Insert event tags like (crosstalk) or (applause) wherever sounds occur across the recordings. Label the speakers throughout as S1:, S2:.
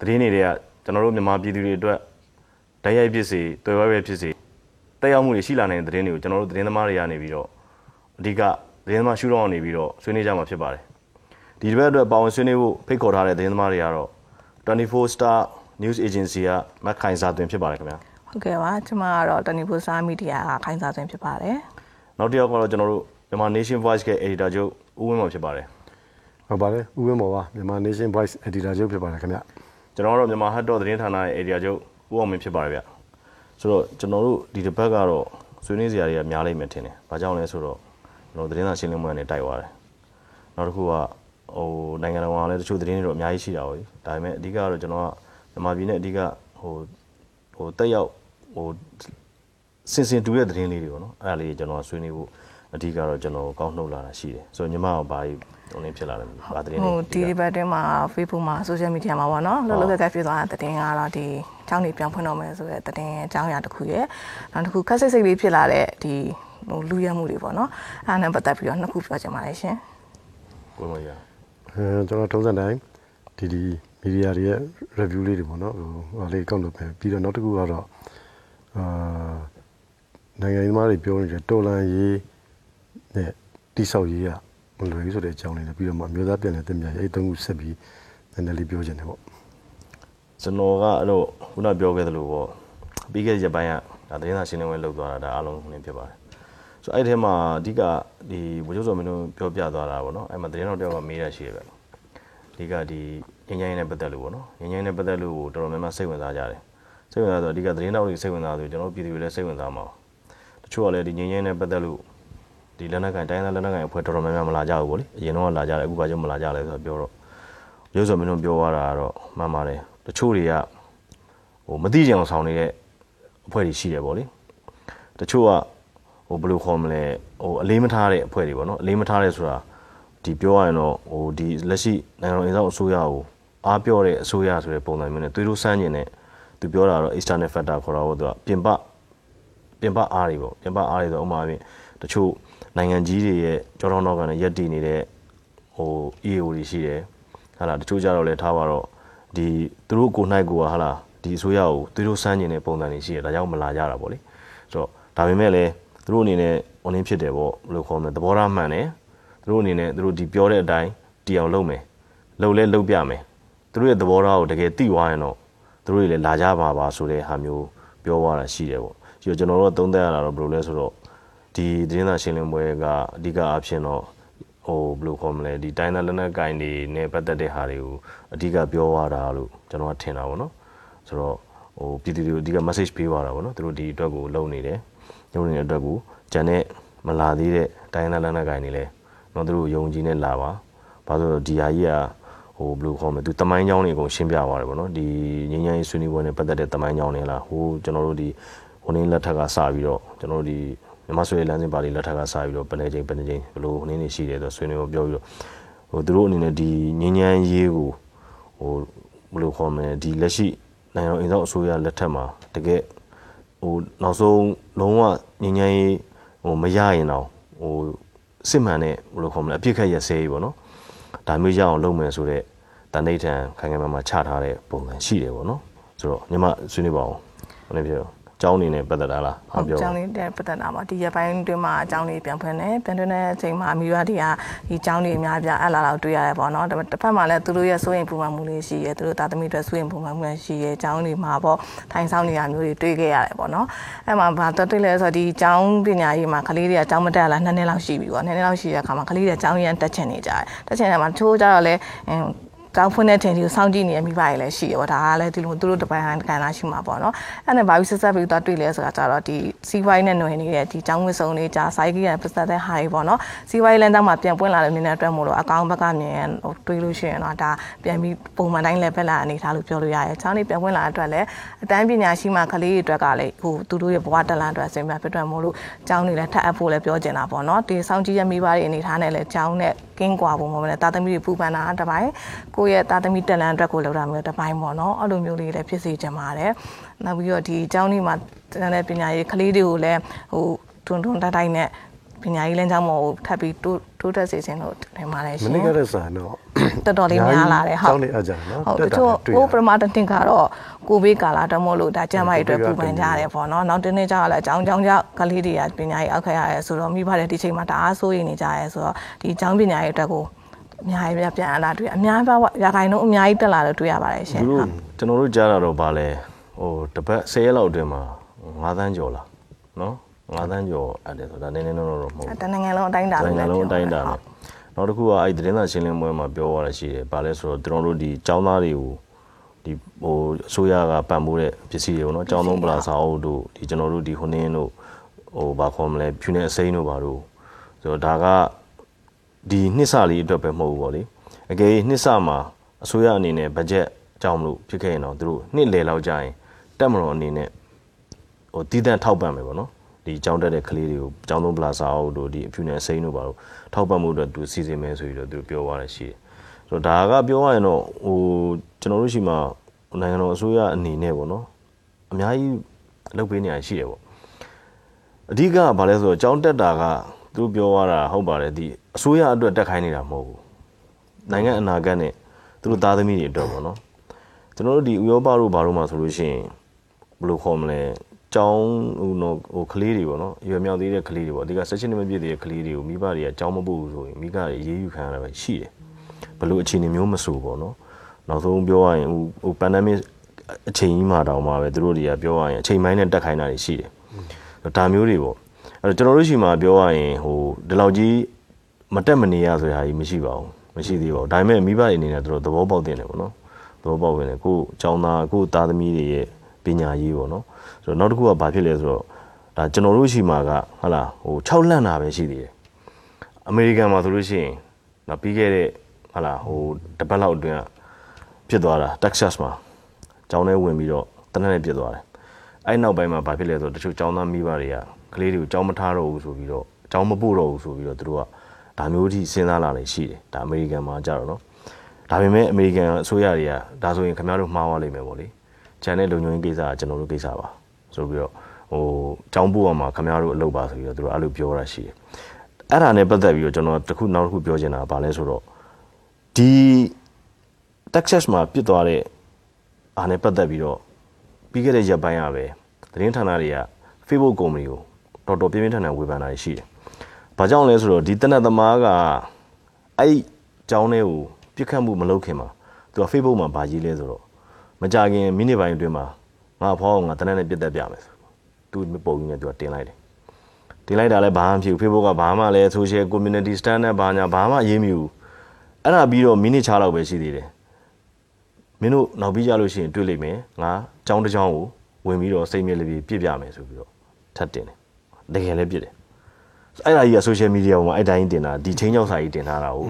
S1: သတင်းတွေတွေကကျွန်တော်တို့မြန်မာပြည်သူတွေအတွက်ဓာတ်ရိုက်ဖြစ်စေတွေ့ဝဲပဲဖြစ်စေတက်ရောက်မှုတွေရှိလာနေတဲ့သတင်းတွေကိုကျွန်တော်တို့သတင်းသမားတွေကနေပြီးတော့အဓိကသတင်းသမားရှုထောင့်ကနေပြီးတော့ဆွေးနွေးကြမှာဖြစ်ပါတယ်ဒီတစ်ပတ်အတွက်ပါဝင်ဆွေးနွေးဖို့ဖိတ်ခေါ်ထားတဲ့သတင်းသမားတွေကတော့24 Star News Agency ကမက်ခိုင်စာသွင်းဖြစ်ပါတယ်ခင်ဗျာ
S2: ဟုတ်ကဲ့ပါကျွန်မကတော့တနီပူစာမီဒီယာကခိုင်းစားခြင်းဖြစ်ပါတယ်
S1: နောက်တစ်ယောက်ကတော့ကျွန်တော်တို့မြန်မာ Nation Voice ရဲ့ editor ချုပ်ဦးဝင်းမောင်ဖြစ်ပါတယ်
S3: ဟုတ်ပါတယ်ဦးဝင်းမော်ပါမြန်မာ Nation Voice Editor ချုပ်ဖြစ်ပါတယ်ခင်ဗျ
S1: ကျွန်တော်ကတော့မြန်မာ Hot Dot သတင်းဌာနရဲ့ editor ချုပ်ဦးအောင်မင်းဖြစ်ပါတယ်ဗျဆိုတော့ကျွန်တော်တို့ဒီတစ်ပတ်ကတော့ဆွေးနွေးစရာတွေကများလိမ့်မယ်ထင်တယ်ဘာကြောင့်လဲဆိုတော့ကျွန်တော်သတင်းစာရှင်းလင်းပွဲနဲ့တိုက်သွားတယ်နောက်တစ်ခုကဟိုနိုင်ငံတော်ကလည်းတချို့သတင်းတွေတော့အများကြီးရှိတာပေါ့ဒါပေမဲ့အဓိကတော့ကျွန်တော်ကမြန်မာပြည်နဲ့အဓိကဟိုဟိုတက်ရောက်ဟိုစင်စင်တူတဲ့သတင်းလေးတွေပေါ့နော်အဲ့ဒါလေးကျွန်တော်ဆွေးနွေးဖို့ အဓိကတော့ကျွန်တော်ကောက်နှုတ်လာတာရှိတယ်ဆိုတော့ညီမကဘာကြီးဟိုလင်းဖြစ်လာတယ်ဘာသတင်း
S2: ဟို
S1: တွေ
S2: ဒီဒီဘက်တွင်းမှာ Facebook မှာ social media မှာပေါ့နော်လောလောဆယ်ကဖြစ်သွားတဲ့တင်ကတော့ဒီအကြောင်းတွေပြောင်းဖွင့်တော့မယ်ဆိုတဲ့တင်အကြောင်းအရာတစ်ခုရယ်နောက်တစ်ခုခက်စိတ်စိတ်လေးဖြစ်လာတဲ့ဒီဟိုလူရမှုတွေပေါ့နော်အဲ့ဒါနဲ့ပတ်သက်ပြီးတော့နှစ်ခုပြောချင်ပါတယ်ရှင်
S1: ကိုယ်မရ
S3: အဲကျွန်တော်ထုံးစံတိုင်းဒီဒီမီဒီယာတွေရဲ့ review လေးတွေပေါ့နော်ဟိုဟာလေးကောက်လုပ်ပဲပြီးတော့နောက်တစ်ခုကတော့အာနိုင်ငံရေးသမားတွေပြောနေတဲ့တော်လန်ရေး နဲ့တိဆောက်ရေးကမလွယ်ဘူးဆိုတဲ့အကြောင်းလေးနဲ့ပြီးတော့မှမျိုးသားပြန်လည်တင်ပြရေးအဲ့တုံးခုဆက်ပြီးနည်းနည်းလေးပြောချင်တယ်ပေါ့
S1: ကျွန်တော်ကအဲ့လိုခုနပြောခဲ့သလိုပေါ့ပြီးခဲ့တဲ့ရက်ပိုင်းကဒါသတင်းစာရှင်းလင်းပွဲလုပ်သွားတာဒါအားလုံးနည်းဖြစ်ပါတယ်ဆိုတော့အဲ့ဒီထဲမှာအဓိကဒီဘိုးချုပ်စောမင်းတို့ပြောပြသွားတာပေါ့နော်အဲ့မှာသတင်းတော်တယောက်ကမေးရရှိရပဲအဓိကဒီငញ្ញင်းနဲ့ပတ်သက်လို့ပေါ့နော်ငញ្ញင်းနဲ့ပတ်သက်လို့တော်တော်များများစိတ်ဝင်စားကြတယ်စိတ်ဝင်စားဆိုအဓိကသတင်းတော်တွေစိတ်ဝင်စားဆိုကျွန်တော်ပြည်သူတွေလည်းစိတ်ဝင်စားမှာတချို့ကလည်းဒီငញ្ញင်းနဲ့ပတ်သက်လို့ ဒီလက်နက်ကန်တိုင်းသားလက်နက်ကန်အဖွဲ့တော်တော်များများမလာကြဘူးပေါ့လေအရင်တော့လာကြတယ်အခုဘာကြောင့်မလာကြလဲဆိုတော့ပြောတော့ရုပ်စောမင်းတို့ပြောသွားတာကတော့မှန်ပါတယ်တချို့တွေကဟိုမသိကြအောင်ဆောင်နေတဲ့အဖွဲ့တွေရှိတယ်ပေါ့လေတချို့ကဟိုဘယ်လိုခေါ်မလဲဟိုအလေးမထားတဲ့အဖွဲ့တွေပေါ့နော်အလေးမထားတဲ့ဆိုတာဒီပြောရရင်တော့ဟိုဒီလက်ရှိနိုင်ငံတော်အင်ဆောင်အစိုးရကိုအားပြောတဲ့အစိုးရဆိုတဲ့ပုံစံမျိုးနဲ့သွေးတို့စမ်းကျင်တဲ့သူပြောတာတော့ external factor ခေါ်တာပေါ့သူကပြင်ပပြင်ပအားတွေပေါ့ပြင်ပအားတွေဆိုဥပမာပြင်တချို့ နိုင်ငံကြီးတွေရဲ့ကြောထောင်းတော့ကနေရက်တည်နေတဲ့ဟို EAO တွေရှိတယ်ဟာလာတချို့ကြတော့လည်းထားပါတော့ဒီသူတို့ကိုယ်၌ကိုယ်ကဟာလာဒီအစိုးရကိုသွေးတို့စမ်းကျင်တဲ့ပုံစံတွေရှိတယ်ဒါကြောင့်မလာကြတာပေါ့လေဆိုတော့ဒါပေမဲ့လည်းသူတို့အနေနဲ့ online ဖြစ်တယ်ပေါ့ဘယ်လိုခေါ်မလဲသဘောထားမှန်တယ်သူတို့အနေနဲ့သူတို့ဒီပြောတဲ့အတိုင်းတီအောင်လုပ်မယ်လုပ်လဲလုပ်ပြမယ်သူတို့ရဲ့သဘောထားကိုတကယ်သိသွားရင်တော့သူတို့တွေလည်းလာကြပါပါဆိုတဲ့ဟာမျိုးပြောသွားတာရှိတယ်ပေါ့ဒီတော့ကျွန်တော်တို့သုံးသပ်ရတာတော့ဘယ်လိုလဲဆိုတော့ ဒီသတင်းစာရှင်းလင်းပွဲကအဓိကအဖြစ်တော့ဟိုဘယ်လိုခေါ်မလဲဒီတိုင်းသားလက်နက်ကင်တွေနဲ့ပတ်သက်တဲ့ဟာတွေကိုအဓိကပြောသွားတာလို့ကျွန်တော်ကထင်တာပေါ့နော်ဆိုတော့ဟိုပြည်သူတွေကိုအဓိက message ပေးသွားတာပေါ့နော်သူတို့ဒီအတွက်ကိုလုပ်နေတယ်လုပ်နေတဲ့အတွက်ကိုဂျန်နဲ့မလာသေးတဲ့တိုင်းသားလက်နက်ကင်တွေလည်းတော့သူတို့ယုံကြည်နဲ့လာပါဘာလို့လဲဆိုတော့ဒီဟာကြီးကဟိုဘယ်လိုခေါ်မလဲသူတမိုင်းကြောင်းတွေအကုန်ရှင်းပြသွားတယ်ပေါ့နော်ဒီငញ្ញရေးဆွေးနွေးပွဲနဲ့ပတ်သက်တဲ့တမိုင်းကြောင်းတွေလားဟိုကျွန်တော်တို့ဒီဟိုနေလက်ထက်ကစပြီးတော့ကျွန်တော်တို့ဒီ မြန်မာဆွေလမ်းစဉ်ပါလီလက်ထက်ကစပြီးတော့ဘယ်နှချိန်ဘယ်နှချိန်ဘလို့ဟင်းနေရှိတယ်ဆိုဆွေးနွေးပြောပြီးတော့ဟိုသူတို့အနေနဲ့ဒီငင်းငန်းရေးကိုဟိုဘယ်လိုခေါ်မလဲဒီလက်ရှိနိုင်ငံတော်အင်ဆောင်အစိုးရလက်ထက်မှာတကယ်ဟိုနောက်ဆုံးလုံးဝငင်းငန်းရေးဟိုမရရင်တော့ဟိုစစ်မှန်တဲ့ဘယ်လိုခေါ်မလဲအပြစ်ခတ်ရစဲကြီးပေါ့နော်ဒါမျိုးရအောင်လုပ်မယ်ဆိုတော့တန်ဋိဌံခိုင်ခိုင်မာမာချထားတဲ့ပုံစံရှိတယ်ပေါ့နော်ဆိုတော့ညီမဆွေးနွေးပါအောင်ဟုတ်တယ်ပြော ကြောင်းအနေနဲ့ပတ်သက်တာလား
S2: ဟုတ်
S1: ပြော
S2: အကြောင်းလေးတက်ပတ်သက်တာပါဒီရပိုင်းတွင်းမှာအကြောင်းလေးပြန်ဖွင့်တယ်ပြန်တွင်းတဲ့အချိန်မှာအမိဘတွေကဒီအကြောင်းလေးအများပြအဲ့လာတော့တွေ့ရတယ်ပေါ့နော်ဒါပေမဲ့တစ်ဖက်မှာလည်းသူတို့ရဲ့စိုးရင်ပူပန်မှုလေးရှိရဲသူတို့သားသမီးတွေစိုးရင်ပူပန်မှုလေးရှိရဲအကြောင်းလေးမှာပေါ့ထိုင်ဆောင်နေတာမျိုးတွေတွေ့ခဲ့ရတယ်ပေါ့နော်အဲ့မှာဘာတွေ့လဲဆိုတော့ဒီအကြောင်းပညာရေးမှာကလေးတွေကအကြောင်းမတက်လာနှစ်နှစ်လောက်ရှိပြီပေါ့နှစ်နှစ်လောက်ရှိတဲ့အခါမှာကလေးတွေအကြောင်းရန်တက်ချင်နေကြတယ်တက်ချင်တယ်မှာတချို့ကြတော့လဲ ကျောင်းဖွင့်တဲ့ချိန်ထိကိုစောင့်ကြည့်နေရမိပါရလည်းရှိရပေါ့ဒါကလည်းဒီလိုသူတို့တပိုင်းဟန်ကန်လာရှိမှာပေါ့နော်အဲ့နဲ့ဘာဖြစ်ဆက်ဆက်ပြီးတော့တွေ့လဲဆိုတာကြတော့ဒီစီဝိုင်းနဲ့နွယ်နေတဲ့ဒီကျောင်းဝစ်စုံလေးကြာစိုက်ကီးရပတ်သက်တဲ့ဟာတွေပေါ့နော်စီဝိုင်းလမ်းတောင်မှာပြန်ပွင့်လာတဲ့မြင်တဲ့အတွက်မို့လို့အကောင်ဘက်ကမြင်ဟိုတွေးလို့ရှိရင်တော့ဒါပြန်ပြီးပုံမှန်တိုင်းလည်းဖက်လာအနေထားလို့ပြောလို့ရတယ်ကျောင်းလေးပြန်ပွင့်လာတဲ့အတွက်လည်းအတန်းပညာရှိမှကလေးတွေအတွက်ကလည်းဟိုသူတို့ရဲ့ဘဝတက်လာအတွက်အဆင်ပြေဖြစ်အတွက်မို့လို့ကျောင်းတွေလည်းထပ်အပ်ဖို့လည်းပြောချင်တာပေါ့နော်ဒီစောင့်ကြည့်ရမိပါတဲ့အနေထားနဲ့လည်းကျောင်းနဲ့ ကင်းကွာဖို့မဟုတ်ဘူးတာသမီတွေပူပန်တာတပိုင်းကိုယ့်ရဲ့တာသမီတက်လန်အတွက်ကိုလောက်တာမျိုးတပိုင်းပေါ့နော်အဲ့လိုမျိုးလေးလည်းဖြစ်စေချင်ပါတယ်နောက်ပြီးတော့ဒီအကြောင်းလေးမှာတန်းတဲ့ပညာရေးကလေးတွေကိုလည်းဟိုတွန်းတွန်းတိုက်တိုက်နဲ့ပညာရေးလမ်းကြောင်းပေါ်ကိုထပ်ပြီးတိုးတိုးတက်စေခြင်းလို့ထင်ပါတယ်
S3: မ
S2: ရှင်
S3: နေ့ကတည်းကဆိုတော့
S2: တော်တော်လေးများလာတယ်ဟုတ်
S3: ကျောင်းနေအပ်ကြတယ်နော်
S2: ဟုတ်တ
S3: တက်တာ
S2: ချို့
S3: တွေ့
S2: ဟို
S3: ရ
S2: ပရမတတင်ကတော့ကိုဘေးကာလာတော့မဟုတ်လို့ဒါကျမ်းမာရေးအတွက်ပူပန်ကြရတယ်ပေါ့နော်နောက်တစ်နေ့ကျတော့လည်းအကြောင်းကြောင်းကြောင့်ကလေးတွေကပညာရေးအောက်ခက်ရတယ်ဆိုတော့မိဘတွေဒီချိန်မှာတအားစိုးရိမ်နေကြရဲဆိုတော့ဒီအကြောင်းပညာရေးအတွက်ကိုအများကြီးပြပြန်လာတွေ့အများပါရာခိုင်နှုန်းအများကြီးတက်လာလို့တွေ့ရပါတယ်ရှင်
S1: သူတို့ကျွန်တော်တို့ကြားတာတော့ဗာလဲဟိုတပတ်10ရက်လောက်အတွင်းမှာ9သန်းကျော်လာနော်9သန်းကျော်အပ်တယ်ဆိုတာနည်းနည်းတော့တော့မဟုတ်ဘူး
S2: တနိုင်ငံလုံးအတိုင်းတာ
S1: တ
S2: လို့
S1: နိုင်ငံလုံးအတိုင်းအတာ
S2: ဟု
S1: နဲ့နောက်တစ်ခုကအဲ့ဒီသတင်းစာရှင်းလင်းပွဲမှာပြောရတာရှိတယ်။ဘာလဲဆိုတော့ကျွန်တော်တို့ဒီចောင်းသားတွေကိုဒီဟိုအစိုးရကပံ့ပိုးတဲ့ပစ္စည်းတွေပေါ့နော်။ចောင်းသုံးပလာစာအုပ်တို့ဒီကျွန်တော်တို့ဒီဟိုနင်းတို့ဟိုဘာခေါ်မလဲဖြူနေအစိမ်းတို့ဘာတို့ဆိုတော့ဒါကဒီနှစ်စလေးအတွက်ပဲမဟုတ်ဘူးပေါ့လေ။အကယ်၍နှစ်စမှာအစိုးရအနေနဲ့ဘတ်ဂျက်ကြောင်းမလို့ဖြစ်ခဲ့ရင်တော့သူတို့နှစ်လယ်လောက်ကြာရင်တက်မတော်အနေနဲ့ဟိုတည်တံ့ထောက်ပံ့မယ်ပေါ့နော် ဒီကြောင်းတက်တဲ့ကလေးတွေကိုကြောင်းသုံးပလာစာအုပ်တို့ဒီအဖြူနဲ့စိမ့်တို့ပါတော့ထောက်ပံ့မှုအတွက်သူစီစဉ်မယ်ဆိုပြီးတော့သူပြောသွားတယ်ရှိတယ်ဆိုတော့ဒါကပြောရရင်တော့ဟိုကျွန်တော်တို့ရှိမှနိုင်ငံတော်အစိုးရအနေနဲ့ပေါ့နော်အများကြီးလုပ်ပေးနေရရှိတယ်ပေါ့အဓိကကဘာလဲဆိုတော့ကြောင်းတက်တာကသူတို့ပြောသွားတာဟုတ်ပါတယ်ဒီအစိုးရအတွက်တက်ခိုင်းနေတာမဟုတ်ဘူးနိုင်ငံအနာဂတ်နဲ့သူတို့သားသမီးတွေအတွက်ပေါ့နော်ကျွန်တော်တို့ဒီဥရောပတို့ဘာလို့မှဆိုလို့ရှိရင်ဘယ်လိုခေါ်မလဲ ကျောင်းဟိုနော်ဟိုကလေးတွေပေါ့နော်ရွယ်မြောက်သေးတဲ့ကလေးတွေပေါ့အဓိက section နဲ့မပြည့်သေးတဲ့ကလေးတွေကိုမိဘတွေကကျောင်းမပို့ဘူးဆိုရင်မိဘတွေအေးအေးယူခံရတာပဲရှိတယ်ဘယ်လိုအခြေအနေမျိုးမဆိုပေါ့နော်နောက်ဆုံးပြောရရင်ဟိုဟို pandemic အချိန်ကြီးမှာတောင်မှပဲသူတို့တွေကပြောရရင်အချိန်ပိုင်းနဲ့တက်ခိုင်းတာတွေရှိတယ်ဒါမျိုးတွေပေါ့အဲ့တော့ကျွန်တော်တို့ရှိမှပြောရရင်ဟိုဒီလောက်ကြီးမတက်မနေရဆိုတဲ့ဟာကြီးမရှိပါဘူးမရှိသေးပါဘူးဒါပေမဲ့မိဘတွေအနေနဲ့သူတို့သဘောပေါက်တင်တယ်ပေါ့နော်သဘောပေါက်ဝင်တယ်ကိုကျောင်းသားကိုသားသမီးတွေရဲ့ပညာရေးပေါ့နော် ဆိုတော့နောက်တစ်ခုကဘာဖြစ်လဲဆိုတော့ဒါကျွန်တော်တို့ရှိမှာကဟုတ်လားဟို6လန့်တာပဲရှိသေးတယ်အမေရိကန်မှာဆိုလို့ရှိရင်နောက်ပြီးခဲ့တဲ့ဟုတ်လားဟိုတစ်ပတ်လောက်အတွင်းကဖြစ်သွားတာ Texas မှာကျောင်းထဲဝင်ပြီးတော့တနက်နဲ့ပြစ်သွားတယ်အဲ့နောက်ပိုင်းမှာဘာဖြစ်လဲဆိုတော့တချို့ကျောင်းသားမိဘတွေကကလေးတွေကိုကျောင်းမထားတော့ဘူးဆိုပြီးတော့ကျောင်းမပို့တော့ဘူးဆိုပြီးတော့သူတို့ကဒါမျိုးကြီးစဉ်းစားလာနေရှိတယ်ဒါအမေရိကန်မှာကြတော့နော်ဒါပေမဲ့အမေရိကန်အစိုးရတွေကဒါဆိုရင်ခင်ဗျားတို့မှားသွားလိမ့်မယ်ပေါ့လေ။ ဂျန်တဲ့လုံခြုံရေးကိစ္စကကျွန်တော်တို့ကိစ္စပါဆိုပြီးတော့ဟိုចောင်းပို့အောင်မှာခင်ဗျားတို့အလုပ်ပါဆိုပြီးတော့သူတို့အဲ့လိုပြောတာရှိတယ်။အဲ့ဒါနဲ့ပတ်သက်ပြီးတော့ကျွန်တော်တစ်ခုနောက်တစ်ခုပြောချင်တာကဘာလဲဆိုတော့ဒီ Texas မှာပြစ်သွားတဲ့အားနဲ့ပတ်သက်ပြီးတော့ပြီးခဲ့တဲ့ရက်ပိုင်းကပဲသတင်းဌာနတွေက Facebook ကုမ္ပဏီကိုတော်တော်ပြင်းပြင်းထန်ထန်ဝေဖန်တာရှိတယ်။ဘာကြောင့်လဲဆိုတော့ဒီတနက်သမားကအဲ့ဒီကျောင်းထဲကိုပြစ်ခတ်မှုမလုပ်ခင်မှာသူက Facebook မှာဗာကြီးလဲဆိုတော့ မကြခင်မိနစ်ပိုင်းအတွင်းမှာငါဖောင်းအောင်ငါတနက်နဲ့ပြစ်တက်ပြမယ်ဆိုသူပုံကြီးနဲ့သူကတင်လိုက်တယ်တင်လိုက်တာလည်းဘာမှမဖြစ်ဘူး Facebook ကဘာမှလည်း social community standard ဘာညာဘာမှအရေးမယူဘူးအဲ့ဒါပြီးတော့မိနစ်ချလောက်ပဲရှိသေးတယ်မင်းတို့နောက်ပြီးကြလို့ရှိရင်တွေ့လိမ့်မယ်ငါကျောင်းတစ်ကျောင်းကိုဝင်ပြီးတော့စိတ်မြက်လေးပြပြပြမယ်ဆိုပြီးတော့ထပ်တင်တယ်တကယ်လည်းပြစ်တယ်အဲ့ဒါကြီးက social media ပေါ်မှာအဲ့တိုင်းတင်တာဒီချင်းကြောက်စာကြီးတင်ထားတာကို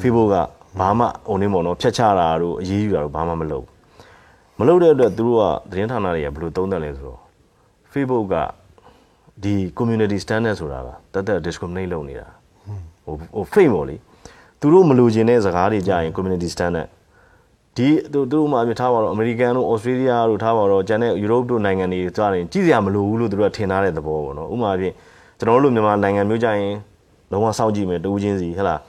S1: Facebook ကဘာမှဟိုနေပေါ့နော်ဖြတ်ချတာတို့အရေးယူတာတို့ဘာမှမလုပ် မလုပ်တဲ့အတွက်သူတို့ကသတင်းဌာနတွေကဘယ်လိုသုံးသပ်လဲဆိုတော့ Facebook ကဒီ community standard ဆိုတာကတတ်တတ် discriminate လုပ်နေတာဟိုဟို fake ပေါ့လေသူတို့မလိုချင်တဲ့စကားတွေကြာရင် community standard ဒီသူတို့မှအမြင်ထားပါတော့အမေရိကန်တို့ဩစတြေးလျတို့ထားပါတော့ကျန်တဲ့ယူရိုပတို့နိုင်ငံတွေကြားရင်ကြည့်စရာမလိုဘူးလို့သူတို့ကထင်ထားတဲ့သဘောပေါ့နော်ဥပမာဖြင့်ကျွန်တော်တို့လိုမြန်မာနိုင်ငံမျိုးကြရင်လုံးဝစောင့်ကြည့်မယ်တူးချင်းစီဟဟလား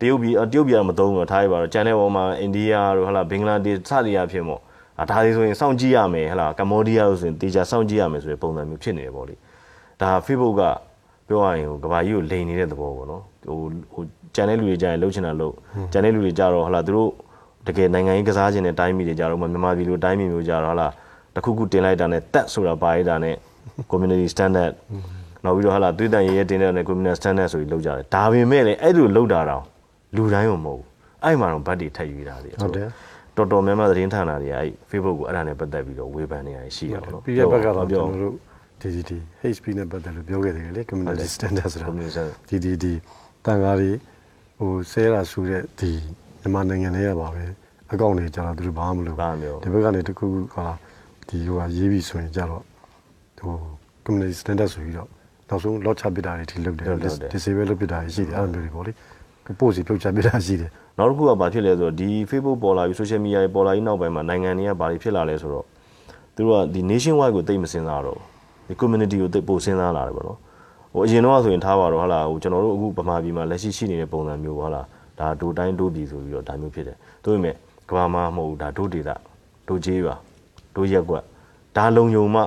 S1: တရုတ်ပြည်တရုတ်ပြည်ကမသုံးဘူးထားရပါတော့ကျန်တဲ့ဘောမှာအိန္ဒိယတို့ဟဟလားဘင်္ဂလားဒေ့ရှ်စသည်အဖြစ်ပေါ့အာ ဒါတွေဆိုရင်စောင့်ကြည့်ရမယ်ဟဟလားကမ္ဘောဒီးယားလို့ဆိုရင်တေချာစောင့်ကြည့်ရမယ်ဆိုတဲ့ပုံစံမျိုးဖြစ်နေတယ်ပေါ့လေဒါ Facebook ကပြောရရင်ဟိုကဘာကြီးကိုလိန်နေတဲ့သဘောပေါ့နော်ဟိုဟိုကျန်တဲ့လူတွေကြရင်လှုပ်ချင်တာလှုပ်ကျန်တဲ့လူတွေကြတော့ဟဟလားသူတို့တကယ်နိုင်ငံရေးကစားခြင်းနဲ့တိုင်းပြည်တွေကြတော့မှမြန်မာပြည်လိုတိုင်းပြည်မျိုးကြတော့ဟာလာတခုခုတင်လိုက်တာနဲ့တက်ဆိုတာပါရတာနဲ့ community standard နောက်ပြီးတော့ဟာလာသွေးတန်ရေးရဲတင်တဲ့နဲ့ community standard ဆိုပြီးလောက်ကြတယ်ဒါပေမဲ့လည်းအဲ့လိုလောက်တာတော့လူတိုင်းမဟုတ်ဘူးအဲ့မှာတော့ဗတ်တွေထပ်ယူတာတွေ
S3: ဟုတ်တယ်
S1: တော်တော်များများသတင်းဌာနတွေကအဲ့ Facebook ကိုအဲ့ဒါနဲ့ပတ်သက်ပြီးတော့ဝေဖန်နေရရှိရပါတော့
S3: ပြီးတဲ့ဘက်ကတော့
S1: ပြော
S3: ကျွန်တော်တို့ဒီဒီဒီ HP နဲ့ပတ်သက်လို့ပြောခဲ့တယ်လေ community standard ဆိုတာ
S1: community standard
S3: ဒီဒီဒီတန်ကားတွေဟိုဆဲတာဆူတဲ့ဒီမြန်မာနိုင်ငံထဲရပါပဲအကောင့်တွေကြာတော့သူတို့ဘာမှမလုပ်
S1: ဘာမှမလုပ်
S3: ဒီဘက်ကနေတခုခုဟာဒီဟိုဟာရေးပြီးဆိုရင်ကြာတော့ဟို community standard ဆိုပြီးတော့နောက်ဆုံး lock ချပစ်တာတွေထိလုပ်တယ်
S1: လုပ်တယ်
S3: disable လုပ်ပစ်တာတွေရှိတယ်အဲ့လိုမျိုးတွေပေါ့လေပို့စီပြုတ်ချပစ်တာရှိတယ်
S1: နောက်တစ်ခုကဘာဖြစ်လဲဆိုတော့ဒီ Facebook ပေါ်လာပြီး social media တွေပေါ်လာပြီးနောက်ပိုင်းမှာနိုင်ငံတွေကဘာတွေဖြစ်လာလဲဆိုတော့သူတို့ကဒီ nation wide ကိုသိမစင်စားတော့ဘူးဒီ community ကိုသိပိုစဉ်းစားလာတယ်ပေါ့နော်ဟိုအရင်တော့ဆိုရင်ထားပါတော့ဟာလာဟိုကျွန်တော်တို့အခုဗမာပြည်မှာလက်ရှိရှိနေတဲ့ပုံစံမျိုးပေါ့ဟာလာဒါဒိုတိုင်းဒိုပြည်ဆိုပြီးတော့ဒါမျိုးဖြစ်တယ်ဒါပေမဲ့ကဘာမှာမဟုတ်ဘူးဒါဒိုဒေတာဒိုကျေးရွာဒိုရက်ကွက်ဒါလုံယုံမှ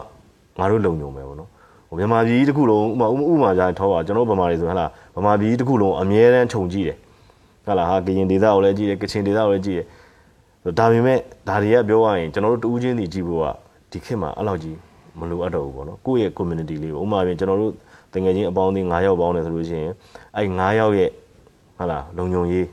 S1: ငါတို့လုံယုံမယ်ပေါ့နော်ဟိုမြန်မာပြည်တစ်ခုလုံးဥမာဥမာကြာထောက်ပါကျွန်တော်ဗမာတွေဆိုဟလာဗမာပြည်တစ်ခုလုံးအမြဲတမ်းခြုံကြည့်တယ် ဟလာဟာကရင်ဒေတာကိုလည်းကြည့်တယ်ကချင်ဒေတာကိုလည်းကြည့်တယ်ဒါပေမဲ့ဒါတွေကပြောရရင်ကျွန်တော်တို့တူးချင်းစီကြည့်ဖို့ကဒီခေတ်မှာအဲ့လောက်ကြီးမလိုအပ်တော့ဘူးပေါ့နော်ကိုယ့်ရဲ့ community လေးကိုဥမာပြင်ကျွန်တော်တို့တကယ်ချင်းအပေါင်းအသင်း9ယောက်ပေါင်းတယ်ဆိုလို့ရှိရင်အဲ့9ယောက်ရဲ့ဟာလာလုံညုံရေး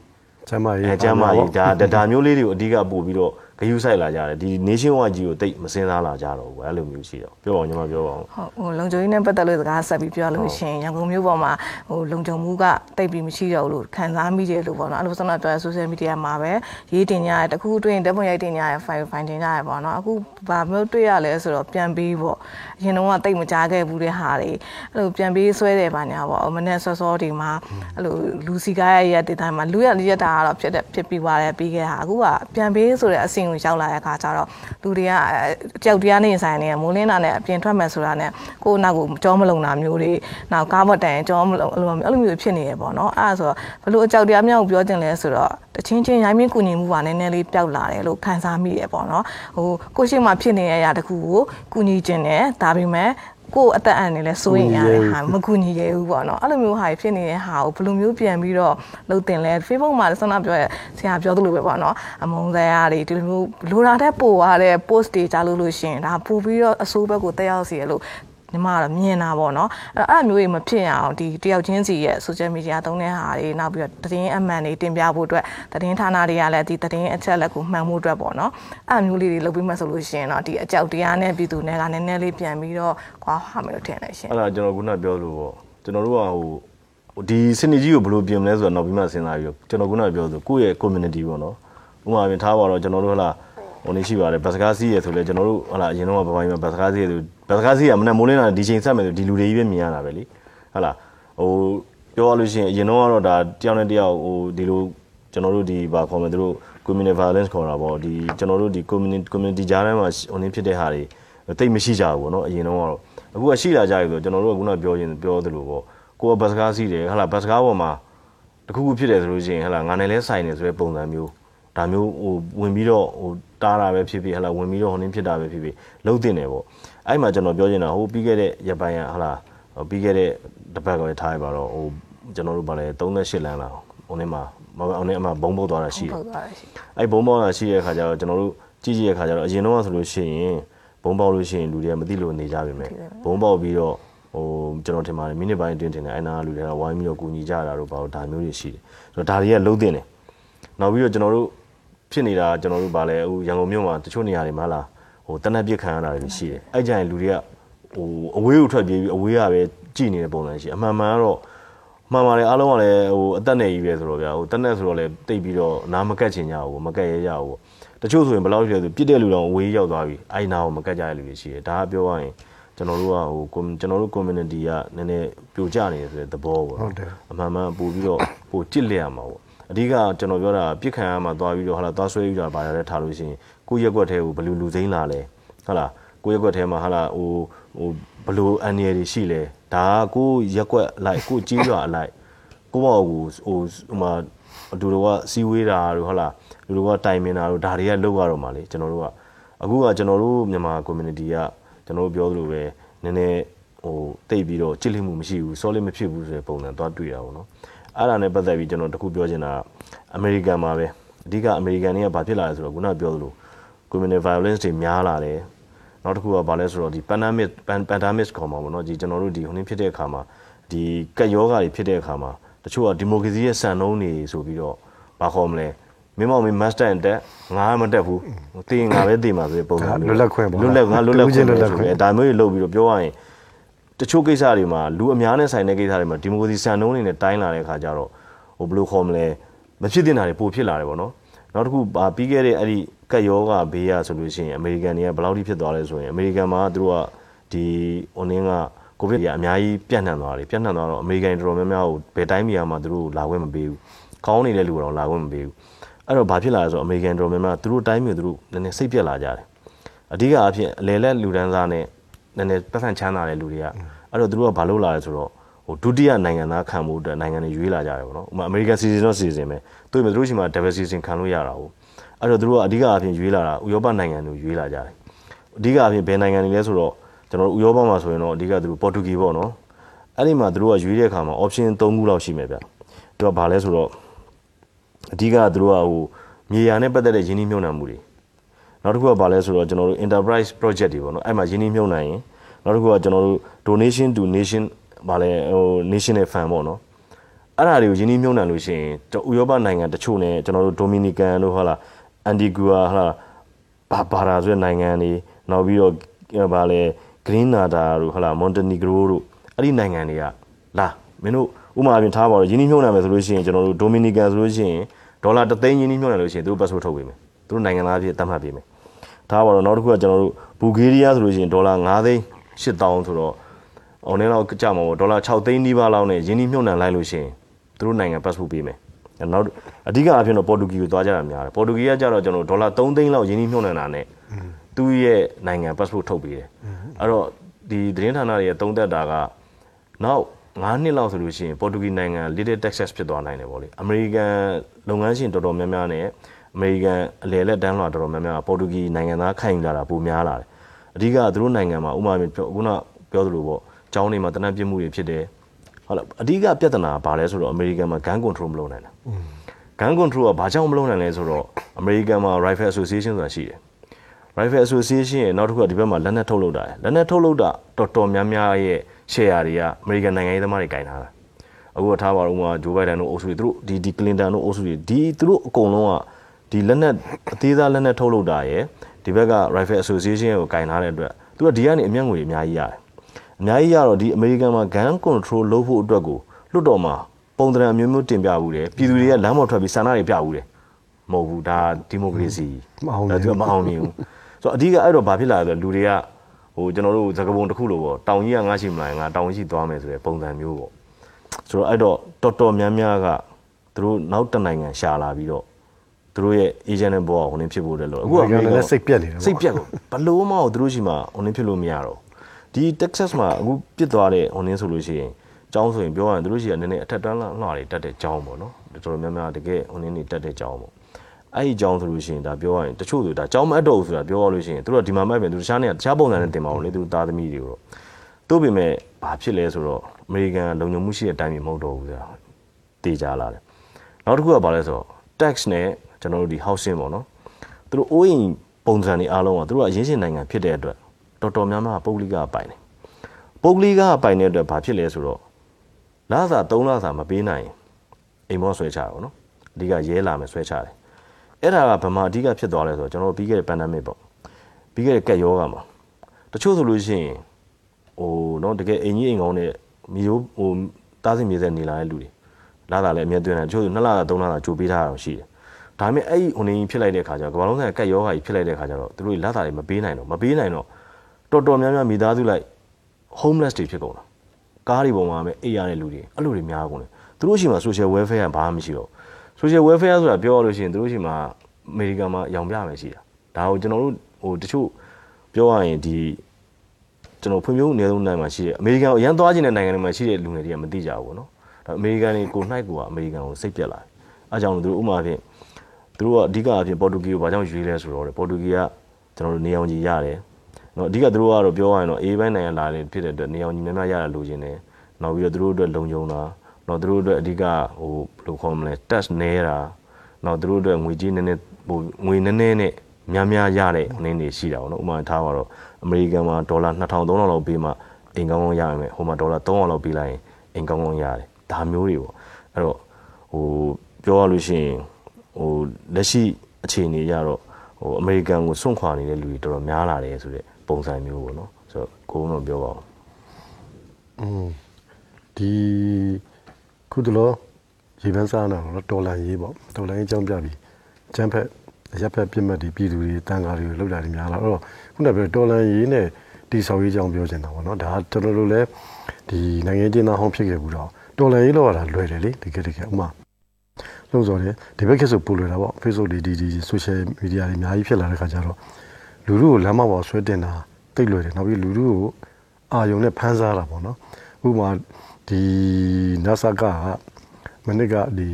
S3: ကျမ်းမာရေး
S1: အဲကျမ်းမာရေးဒါဒါဒါမျိုးလေးတွေကိုအဓိကပို့ပြီးတော့ ဂယုစိုက်လာကြတယ်ဒီ nation wide ကြီးကိုတိတ်မစင်စားလာကြတော့ဘူးအဲ့လိုမျိုးရှိတော့ပြောပါဦးညီမပြောပါဦး
S2: ဟုတ်ဟိုလုံခြုံရေးနဲ့ပတ်သက်လို့စကားဆက်ပြီးပြောလို့ရှိရင်ရန်ကုန်မြို့ပေါ်မှာဟိုလုံခြုံမှုကတိတ်ပြီးမရှိတော့ဘူးလို့ခံစားမိတယ်လို့ပေါ့နော်အဲ့လိုဆိုတော့ပြော social media မှာပဲရေးတင်ကြရတယ်တခုတွေ့ရင်ဓာတ်ပုံရိုက်တင်ကြရ file file တင်ကြရပေါ့နော်အခုဘာမျိုးတွေ့ရလဲဆိုတော့ပြန်ပြီးပေါ့အရင်တော့ကတိတ်မကြားခဲ့ဘူးတဲ့ဟာတွေအဲ့လိုပြန်ပြီးဆွဲတယ်ပါညာပေါ့မနေ့စောစောဒီမှာအဲ့လိုလူစီကားရဲ့ရက်တင်တိုင်းမှာလူရရက်တာကတော့ဖြစ်တဲ့ဖြစ်ပြီးသွားတယ်ပြီးခဲ့တာအခုကပြန်ပြီးဆိုတဲ့အဆင့်ကိုရောက်လာတဲ့အခါကျတော့လူတွေကကြောက်တရားနေဆိုင်နေမိုးလင်းတာနဲ့အပြင်ထွက်မယ်ဆိုတာနဲ့ကိုယ်နောက်ကိုကြောမလုံတာမျိုးတွေနောက်ကားဘော့တန်ကြောမလုံအဲ့လိုမျိုးအဲ့လိုမျိုးဖြစ်နေရပေါ့နော်အဲ့ဒါဆိုတော့ဘလို့အကြောက်တရားမြောက်ပြောတင်လဲဆိုတော့တချင်းချင်းရိုင်းမင်းကူညီမှုပါနည်းနည်းလေးပျောက်လာတယ်လို့ခံစားမိရပေါ့နော်ဟိုကိုရှိမှဖြစ်နေတဲ့အရာတခုကိုကူညီခြင်းနဲ့ဒါပေမဲ့ ကိုယ်အသက်အန္တရာယ်လဲစိုးရင်ရတဲ့ဟာမကူညီရဘူးပေါ့နော်အဲ့လိုမျိုးဟာဖြစ်နေတဲ့ဟာကိုဘယ်လိုမျိုးပြန်ပြီးတော့လှုပ်တင်လဲ Facebook မှာဆန္ဒပြောရဆရာပြောသလိုပဲပေါ့နော်အမုန်းစရာတွေဒီလိုမျိုးလိုတာတဲ့ပို့ရတဲ့ post တွေကြားလို့လို့ရှိရင်ဒါပို့ပြီးတော့အဆိုးဘက်ကိုတက်ရောက်စီရလို့ ညီမကတော့မြင်တာပေါ့နော်အဲ့အဲ့မျိုးတွေမဖြစ်အောင်ဒီတယောက်ချင်းစီရဲ့ social media သုံးတဲ့ဟာတွေနောက်ပြီးတော့သတင်းအမှန်တွေတင်ပြဖို့အတွက်သတင်းဌာနတွေကလည်းဒီသတင်းအချက်လက်ကိုမှန်ဖို့အတွက်ပေါ့နော်အဲ့မျိုးလေးတွေလုပ်ပြီးမှဆိုလို့ရှိရင်တော့ဒီအကြောက်တရားနဲ့ပြည်သူတွေကနည်းနည်းလေးပြန်ပြီးတော့ခွာဟာမယ်လို့ထင်တယ်ရှင်
S1: အဲ့ဒါကျွန်တော်ခုနပြောလို့ပေါ့ကျွန်တော်တို့ကဟိုဟိုဒီစနစ်ကြီးကိုဘယ်လိုပြင်မလဲဆိုတော့နောက်ပြီးမှစဉ်းစားပြီးတော့ကျွန်တော်ခုနပြောဆိုကိုယ့်ရဲ့ community ပေါ့နော်ဥပမာပြင်ထားပါတော့ကျွန်တော်တို့ဟလာ ဟိုနေရှိပါတယ်ဘတ်စကားစီးရဆိုလဲကျွန်တော်တို့ဟလာအရင်တော့ဗမာပြည်မှာဘတ်စကားစီးရဆိုဘတ်စကားစီးရမနေ့မိုးလင်းတာဒီချိန်ဆက်မယ်ဆိုဒီလူတွေကြီးပဲမြင်ရတာပဲလေဟလာဟိုပြောရလို့ရှိရင်အရင်တော့ကတော့ဒါတယောက်နဲ့တယောက်ဟိုဒီလိုကျွန်တော်တို့ဒီဘာခေါ်မလဲသူတို့ community violence ခေါ်တာပေါ့ဒီကျွန်တော်တို့ဒီ community community ကြားထဲမှာဟိုနေဖြစ်တဲ့ဟာတွေတိတ်မရှိကြဘူးပေါ့နော်အရင်တော့ကတော့အခုကရှိလာကြပြီဆိုကျွန်တော်တို့ကခုနပြောရင်ပြောသလိုပေါ့ကိုကဘတ်စကားစီးတယ်ဟလာဘတ်စကားပေါ်မှာတခုခုဖြစ်တယ်ဆိုလို့ရှိရင်ဟလာငါနဲ့လဲဆိုင်နေဆိုတဲ့ပုံစံမျိုးဒါမျိုးဟိုဝင်ပြီးတော့ဟို တားတာပဲဖြစ်ဖြစ်ဟလာဝင်ပြီးတော့ဟိုနေဖြစ်တာပဲဖြစ်ဖြစ်လုံးတင်တယ်ပေါ့အဲ့မှာကျွန်တော်ပြောချင်တာဟိုပြီးခဲ့တဲ့ရပိုင်းကဟလာပြီးခဲ့တဲ့တစ်ပတ်ကလည်းထားရပါတော့ဟိုကျွန်တော်တို့ဗာလဲ38လမ်းလာဟိုနေမှာဟိုနေအမှဘုံပုတ်သွားတာရှိတယ်
S2: ဟုတ်သွားတယ်ရှင်
S1: အဲ့ဘုံပေါက်တာရှိတဲ့ခါကျတော့ကျွန်တော်တို့ကြည့်ကြည့်တဲ့ခါကျတော့အရင်တော့ဆိုလို့ရှိရင်ဘုံပေါက်လို့ရှိရင်လူတွေကမသိလို့နေကြပြီမဲ့ဘုံပေါက်ပြီးတော့ဟိုကျွန်တော်ထင်ပါတယ်မိနစ်ပိုင်းအတွင်းတင်တယ်အဲ့နာကလူတွေကဝိုင်းပြီးတော့ကူညီကြတာတို့ဘာလို့ဒါမျိုးတွေရှိတယ်ဆိုတော့ဒါတွေကလုံးတင်တယ်နောက်ပြီးတော့ကျွန်တော်တို့ ဖြစ်နေတာကျွန်တော်တို့ဗာလဲဟိုရန်ကုန်မြို့မှာတချို့နေရာတွေမှာလားဟိုတနက်ပြစ်ခံရတာတွေရှိတယ်အဲ့ကြရင်လူတွေကဟိုအဝေးကိုထွက်ပြေးပြီးအဝေးကပဲကြည်နေတဲ့ပုံစံရှိအမှန်မှန်ကတော့မှန်ပါတယ်အားလုံးကလည်းဟိုအသက်နဲ့ကြီးပဲဆိုတော့ဗျာဟိုတက်နဲ့ဆိုတော့လည်းတိတ်ပြီးတော့နားမကတ်ချင်ကြဘူးမကတ်ရဲကြဘူးတချို့ဆိုရင်ဘယ်လောက်ဖြစ်လဲဆိုပြစ်တဲ့လူတောင်အဝေးရောက်သွားပြီအဲ့နာကိုမကတ်ကြတဲ့လူတွေရှိတယ်ဒါကပြောရရင်ကျွန်တော်တို့ကဟို com- ကျွန်တော်တို့ community ကနည်းနည်းပြိုကျနေတယ်ဆိုတဲ့သဘောပေါ့
S3: ဟုတ်တယ်
S1: အမှန်မှန်ပို့ပြီးတော့ပို့ကြစ်လက်ရမှာပေါ့ အဓိကကျွန်တော်ပြောတာပြစ်ခံရမှာသွားပြီးတော့ဟာလာသွားဆွဲယူတာပါရတဲ့ထားလို့ရှိရင်ကိုယ့်ရက်ွက်ထဲကိုဘယ်လူလူစိမ့်လာလဲဟာလာကိုယ့်ရက်ွက်ထဲမှာဟာလာဟိုဟိုဘယ်လိုအန်ရယ်တွေရှိလဲဒါကကိုယ့်ရက်ွက်အလိုက်ကိုယ့်ကြီးရွာအလိုက်ကိုယ့်ဘောက်ကိုဟိုဟိုမှာလူတို့ကစီဝေးတာတို့ဟုတ်လားလူတို့ကတိုင်မင်တာတို့ဒါတွေကလောက်ရတော့မှာလေကျွန်တော်တို့ကအခုကကျွန်တော်တို့မြန်မာ community ကကျွန်တော်တို့ပြောသလိုပဲနည်းနည်းဟိုတိတ်ပြီးတော့ကြစ်လိမှုမရှိဘူး solid မဖြစ်ဘူးဆိုတဲ့ပုံစံသွားတွေ့ရပါတော့ အဲ့ဒါနဲ့ပတ်သက်ပြီးကျွန်တော်တခုပြောချင်တာအမေရိကန်မှာပဲအဓိကအမေရိကန်တွေကဘာဖြစ်လာလဲဆိုတော့ခုနပြောသလို community violence တွေများလာတယ်နောက်တစ်ခုကဘာလဲဆိုတော့ဒီ pandemic pandemic ခေါ်မှာပေါ့နော်ဒီကျွန်တော်တို့ဒီဟိုနေ့ဖြစ်တဲ့အခါမှာဒီကက်ယောဂါတွေဖြစ်တဲ့အခါမှာတချို့ကဒီမိုကရေစီရဲ့စံနှုန်းတွေဆိုပြီးတော့ဘာခေါ်မလဲမင်းမောင်မင်း master တက်ငါမတက်ဘူးတင်ငါပဲတင်ပါဆိုတဲ့ပုံစံမျိုး
S3: လွတ်လပ်ခွင့်ပေါ့
S1: လွတ်လပ်ငါလွတ်လပ်ခွင့်
S3: လွ
S1: လွတ်
S3: တ်
S1: လ
S3: လ
S1: ပ်
S3: ပ်
S1: ခွ
S3: ခွင့်
S1: င့်ဒါမျိုးတွေလုပ်ပြီးတော့ပြောရရင် တချို့ကိစ္စတွေမှာလူအများနဲ့ဆိုင်တဲ့ကိစ္စတွေမှာဒီမိုကရေစီစံနှုန်းတွေနဲ့တိုင်းလာတဲ့အခါကျတော့ဟိုဘယ်လိုခေါ်မလဲမဖြစ်တင်တာတွေပိုဖြစ်လာတယ်ပေါ့နော်နောက်တစ်ခုဗာပြီးခဲ့တဲ့အဲ့ဒီကက်ယောဂဘေးရဆိုလို့ရှိရင်အမေရိကန်တွေကဘယ်လောက်ထိဖြစ်သွားလဲဆိုရင်အမေရိကန်မှာသူတို့ကဒီဟိုနင်းကကိုဗစ်ကြီးအများကြီးပြန့်နှံ့သွားတယ်ပြန့်နှံ့သွားတော့အမေရိကန်တော်တော်များများကိုဘယ်တိုင်းပြည်မှာသူတို့လာခွင့်မပေးဘူးကောင်းနေတဲ့လူကတော့လာခွင့်မပေးဘူးအဲ့တော့ဘာဖြစ်လာလဲဆိုတော့အမေရိကန်တော်တော်များများသူတို့တိုင်းပြည်သူတို့နည်းနည်းစိတ်ပြက်လာကြတယ်အဓိကအဖြစ်အလေလက်လူဒန်းစားနဲ့ နည်းနည်းပတ်စံချမ်းသာတဲ့လူတွေကအဲ့တော့သူတို့ကဘာလုပ်လာလဲဆိုတော့ဟဟိုဒုတိယနိုင်ငံသားခံမှုအတွက်နိုင်ငံတွေရွေးလာကြတယ်ပေါ့နော်ဥပမာ American citizen တော့ citizen ပဲသူတို့တို့ရှိမှာ double citizen ခံလို့ရတာဟုတ်အဲ့တော့သူတို့ကအဓိကအဖြစ်ရွေးလာတာဥရောပနိုင်ငံတွေရွေးလာကြတယ်အဓိကအဖြစ်ဘယ်နိုင်ငံတွေလဲဆိုတော့ကျွန်တော်တို့ဥရောပမှာဆိုရင်တော့အဓိကသူတို့ပေါ်တူဂီပေါ့နော်အဲ့ဒီမှာသူတို့ကရွေးတဲ့အခါမှာ option 3ခုလောက်ရှိမယ်ဗျသူကဘာလဲဆိုတော့အဓိကသူတို့ကဟိုမြေယာနဲ့ပတ်သက်တဲ့ယင်းနှိမ့်မြုံနှံမှုတွေ နောက်တစ်ခုကဘာလဲဆိုတော့ကျွန်တော်တို့ enterprise project တွေပေါ့နော်အဲ့မှာယင်းနှိမ့်မြုံနှံရင်နောက်တစ်ခုကကျွန်တော်တို့ donation to nation ဘာလဲဟို national fund ပေါ့နော်အဲ့ဒါတွေကိုယင်းနှိမ့်မြုံနှံလို့ရှိရင်ဥရောပနိုင်ငံတချို့နဲ့ကျွန်တော်တို့ Dominican တို့ဟုတ်လား Antigua ဟုတ်လားဘာဘာသာဆိုတဲ့နိုင်ငံတွေနောက်ပြီးတော့ဗာလဲ Green Nada တို့ဟုတ်လား Montenegro တို့အဲ့ဒီနိုင်ငံတွေကလာမင်းတို့ဥပမာအပြင်ထားပါတော့ယင်းနှိမ့်မြုံနှံမယ်ဆိုလို့ရှိရင်ကျွန်တော်တို့ Dominican ဆိုလို့ရှိရင်ဒေါ်လာ3သိန်းယင်းနှိမ့်မြုံနှံလို့ရှိရင်သူတို့ passport ထုတ်ပေးမယ်သူတို့နိုင်ငံသားအဖြစ်သတ်မှတ်ပေးမယ် ထားပါတော့နောက်တစ်ခုကကျွန်တော်တို့ဘူဂေးရီးယားဆိုလို့ရှိရင်ဒေါ်လာ9သိန်း8000ဆိုတော့ဟိုနည်းတော့ကြာမှာပေါ့ဒေါ်လာ6သိန်းနီးပါးလောက်နဲ့ယင်းနှိမ့်မြုံနှံလိုက်လို့ရှိရင်သူတို့နိုင်ငံ passport ပေးမယ်နောက်အဓိကအဖြစ်တော့ပေါ်တူဂီကိုသွားကြတာများတယ်ပေါ်တူဂီကကြတော့ကျွန်တော်ဒေါ်လာ3သိန်းလောက်ယင်းနှိမ့်မြုံနှံတာနဲ့သူ့ရဲ့နိုင်ငံ passport ထုတ်ပေးတယ်အဲ့တော့ဒီသတင်းဌာနတွေရဲ့သုံးသက်တာကနောက်9နှစ်လောက်ဆိုလို့ရှိရင်ပေါ်တူဂီနိုင်ငံ little Texas ဖြစ်သွားနိုင်တယ်ပေါ့လေအမေရိကန်လုပ်ငန်းရှင်တော်တော်များများနဲ့ အမေရိကန်အလယ်လက်တန်းလွှာတော်တော်များများပေါ်တူဂီနိုင်ငံသားခိုင်လာတာပိုများလာတယ်အဓိကသူတို့နိုင်ငံမှာဥပမာခုနပြောသလိုပေါ့ကျောင်းတွေမှာတနက်ပြစ်မှုတွေဖြစ်တယ်ဟုတ်လားအဓိကပြဿနာကဘာလဲဆိုတော့အမေရိကန်မှာ gun control မလုပ်နိုင်တာ gun control ကဘာကြောင့်မလုပ်နိုင်လဲဆိုတော့အမေရိကန်မှာ rifle association ဆိုတာရှိတယ် rifle association ရဲ့နောက်တစ်ခုကဒီဘက်မှာလက်နက်ထုတ်လုပ်တာလက်နက်ထုတ်လုပ်တာတော်တော်များများရဲ့ share တွေကအမေရိကန်နိုင်ငံရေးသမားတွေကင်ထားတာအခုကထားပါတော့ဥပမာဂျိုးဘိုင်ဒန်တို့အုပ်စုတွေသူတို့ဒီဒီကလင်တန်တို့အုပ်စုတွေဒီသူတို့အကုန်လုံးက ဒီလက်နက်အသေးစားလက်နက်ထုတ်လုပ်တာရဲ့ဒီဘက်က rifle association ကိုကင်ထားတဲ့အတွက်သူကဒီကနေအမျက်ငွေအများကြီးရတယ်အများကြီးရတော့ဒီအမေရိကန်မှာ gun control လုပ်ဖို့အတွက်ကိုလွတ်တော်မှာပုံသဏ္ဍာန်မျိုးမျိုးတင်ပြဘူးတယ်ပြည်သူတွေကလမ်းပေါ်ထွက်ပြီးဆန္ဒတွေပြဘူးတယ်မဟုတ်ဘူးဒါဒီမိုကရေစီ
S3: မအောင်
S1: ဒါ
S3: ဘူး
S1: သူကမအောင်မြင်ဘူးဆိုတော့အဓိကအဲ့တော့ဘာဖြစ်လာလဲဆိုတော့လူတွေကဟိုကျွန်တော်တို့သကပုံတစ်ခုလိုပေါ့တောင်ကြီးကငါရှိမလားငါတောင်ကြီးသွားမယ်ဆိုတဲ့ပုံစံမျိုးပေါ့ဆိုတော့အဲ့တော့တော်တော်များများကသူတို့နောက်တစ်နိုင်ငံရှာလာပြီးတော့ သူတို့ရဲ့ agent နဲ့ဘောကဟိုနေဖြစ်ဖို့တယ်လို့အခု
S3: အမေရိကန်လည်းစိတ်ပြက်နေတယ်ပေါ့
S1: စိတ်ပြက်ကိုဘလို့မဟုတ်သူတို့ရှိမှဟိုနေဖြစ်လို့မရတော့ဒီ Texas မှာအခုပြစ်သွားတဲ့ဟိုနေဆိုလို့ရှိရင်ကျောင်းဆိုရင်ပြောရရင်သူတို့ရှိကနည်းနည်းအထက်တန်းလှလှတွေတက်တဲ့ကျောင်းပေါ့နော်တော်တော်များများတကယ်ဟိုနေနေတက်တဲ့ကျောင်းပေါ့အဲ့ဒီကျောင်းဆိုလို့ရှိရင်ဒါပြောရရင်တချို့ဆိုဒါကျောင်းမအပ်တော့ဘူးဆိုတာပြောရလို့ရှိရင်သူတို့ကဒီမှာမှတ်ပဲသူတခြားနေရာတခြားပုံစံနဲ့တင်ပါအောင်လေသူသားသမီးတွေကိုတော့တို့ပေမဲ့ဘာဖြစ်လဲဆိုတော့အမေရိကန်လုံခြုံမှုရှိတဲ့အတိုင်းမဟုတ်တော့ဘူးဆိုတာတေချာလာတယ်နောက်တစ်ခုကဘာလဲဆိုတော့ tax နဲ့ ကျွန်တော်တို့ဒီ housing ပေါ့နော်သူတို့အိုးအိမ်ပုံစံတွေအားလုံးကသူတို့ကအရင်းရှင်နိုင်ငံဖြစ်တဲ့အတွက်တော်တော်များများပုဂ္ဂလိကပိုင်တယ်ပုဂ္ဂလိကပိုင်တဲ့အတွက်ဘာဖြစ်လဲဆိုတော့လစာ3လစာမပေးနိုင်ရင်အိမ်မောဆွဲချတာပေါ့နော်အဓိကရဲလာမယ်ဆွဲချတယ်အဲ့ဒါကဗမာအဓိကဖြစ်သွားလဲဆိုတော့ကျွန်တော်တို့ပြီးခဲ့တဲ့ pandemic ပေါ့ပြီးခဲ့တဲ့ကက်ယောဂါမှာတချို့ဆိုလို့ရှိရင်ဟိုနော်တကယ်အိမ်ကြီးအိမ်ကောင်းနဲ့မျိုးဟိုတားစီမြေဆက်နေလာတဲ့လူတွေလာတာလည်းအမြဲသွင်းတယ်တချို့ဆို2လတာ3လတာကြိုပေးထားတာရှိတယ် ဒါပေမဲ့အဲ့ဒီဟိုနေဖြစ်လိုက်တဲ့ခါကျတော့ကမ္ဘာလုံးဆိုင်ကက်ယောဂါကြီးဖြစ်လိုက်တဲ့ခါကျတော့သူတို့လာတာတွေမပေးနိုင်တော့မပေးနိုင်တော့တော်တော်များများမိသားစုလိုက် homeless တွေဖြစ်ကုန်တာကားတွေပေါ်မှာပဲအိပ်ရတဲ့လူတွေအဲ့လိုတွေများကုန်တယ်သူတို့ရှိမှာ social welfare ကဘာမှမရှိတော့ social welfare ဆိုတာပြောရလို့ရှိရင်သူတို့ရှိမှာအမေရိကန်မှာရောင်ပြမယ်ရှိတာဒါကိုကျွန်တော်တို့ဟိုတချို့ပြောရရင်ဒီကျွန်တော်ဖွံ့ဖြိုးမှုအနည်းဆုံးနိုင်ငံမှာရှိတဲ့အမေရိကန်ကိုအရန်သွားခြင်းတဲ့နိုင်ငံတွေမှာရှိတဲ့လူငယ်တွေကမသိကြဘူးပေါ့နော်ဒါအမေရိကန်တွေကိုနှိုက်ကိုကအမေရိကန်ကိုစိတ်ပြက်လာတယ်အဲကြောင့်လို့သူတို့ဥပမာဖြင့် သူတို့ကအဓိကအဖြစ်ပေါ်တူဂီကိုဘာကြောင့်ရွေးလဲဆိုတော့ပေါ်တူဂီကကျွန်တော်တို့နေအောင်ကြီးရတယ်နော်အဓိကသူတို့ကတော့ပြောရရင်တော့အေးပိုင်းနိုင်ငံလာတယ်ဖြစ်တဲ့အတွက်နေအောင်ကြီးများများရတာလိုချင်တယ်နောက်ပြီးတော့သူတို့အတွက်လုံခြုံတာနောက်သူတို့အတွက်အဓိကဟိုဘယ်လိုခေါ်မလဲ test နေတာနောက်သူတို့အတွက်ငွေကြေးနည်းနည်းဟိုငွေနည်းနည်းနဲ့များများရတဲ့အနေနေရှိတာပေါ့နော်ဥပမာထားပါတော့အမေရိကန်မှာဒေါ်လာ2000 3000လောက်ပေးမှအိမ်ကောင်းကောင်းရမယ်ဟိုမှာဒေါ်လာ300လောက်ပေးလိုက်ရင်အိမ်ကောင်းကောင်းရတယ်ဒါမျိုးတွေပေါ့အဲ့တော့ဟိုပြောရလို့ရှိရင် ဟိုလက်ရှိအခြေအနေကြတော့ဟိုအမေရိကန်ကိုစွန့်ခွာနေတဲ့လူတွေတော်တော်များလာတယ်ဆိုတဲ့ပုံစံမျိုးပေါ့နော်ဆိုတော့ကိုယ်ကတော့ပြောပါဦး
S3: ဒီခုတလောရေပန်းစားနာတော့တော်လန်ရေးပေါ့တော်လန်ရေးအကြောင်းပြပြီးကျန်းဖက်ရက်ဖက်ပြစ်မှတ်တွေပြည်သူတွေတန်ဃာတွေလောက်တာတွေများလာအဲ့တော့ခုနကပြောတော်လန်ရေးနဲ့တီဆောက်ရေးအကြောင်းပြောချင်တာပေါ့နော်ဒါကျွန်တော်တို့လည်းဒီနိုင်ငံကျင်းသားဟောင်းဖြစ်ခဲ့ဘူးတော့တော်လန်ရေးလောက်ရတာလွယ်တယ်လေတကယ်တကယ်ဥမာ လုံးစော်တယ်ဒီဘက်ခေတ်ဆိုပိုလွယ်တာပေါ့ Facebook တွေဒီဒီ social media တွေအများကြီးဖြစ်လာတဲ့ခါကျတော့လူလူကိုလမ်းမပေါ်ဆွဲတင်တာတိတ်လွယ်တယ်နောက်ပြီးလူလူကိုအာယုံနဲ့ဖမ်းစားတာပေါ့နော်ဥပမာဒီ NASA ကမနစ်ကဒီ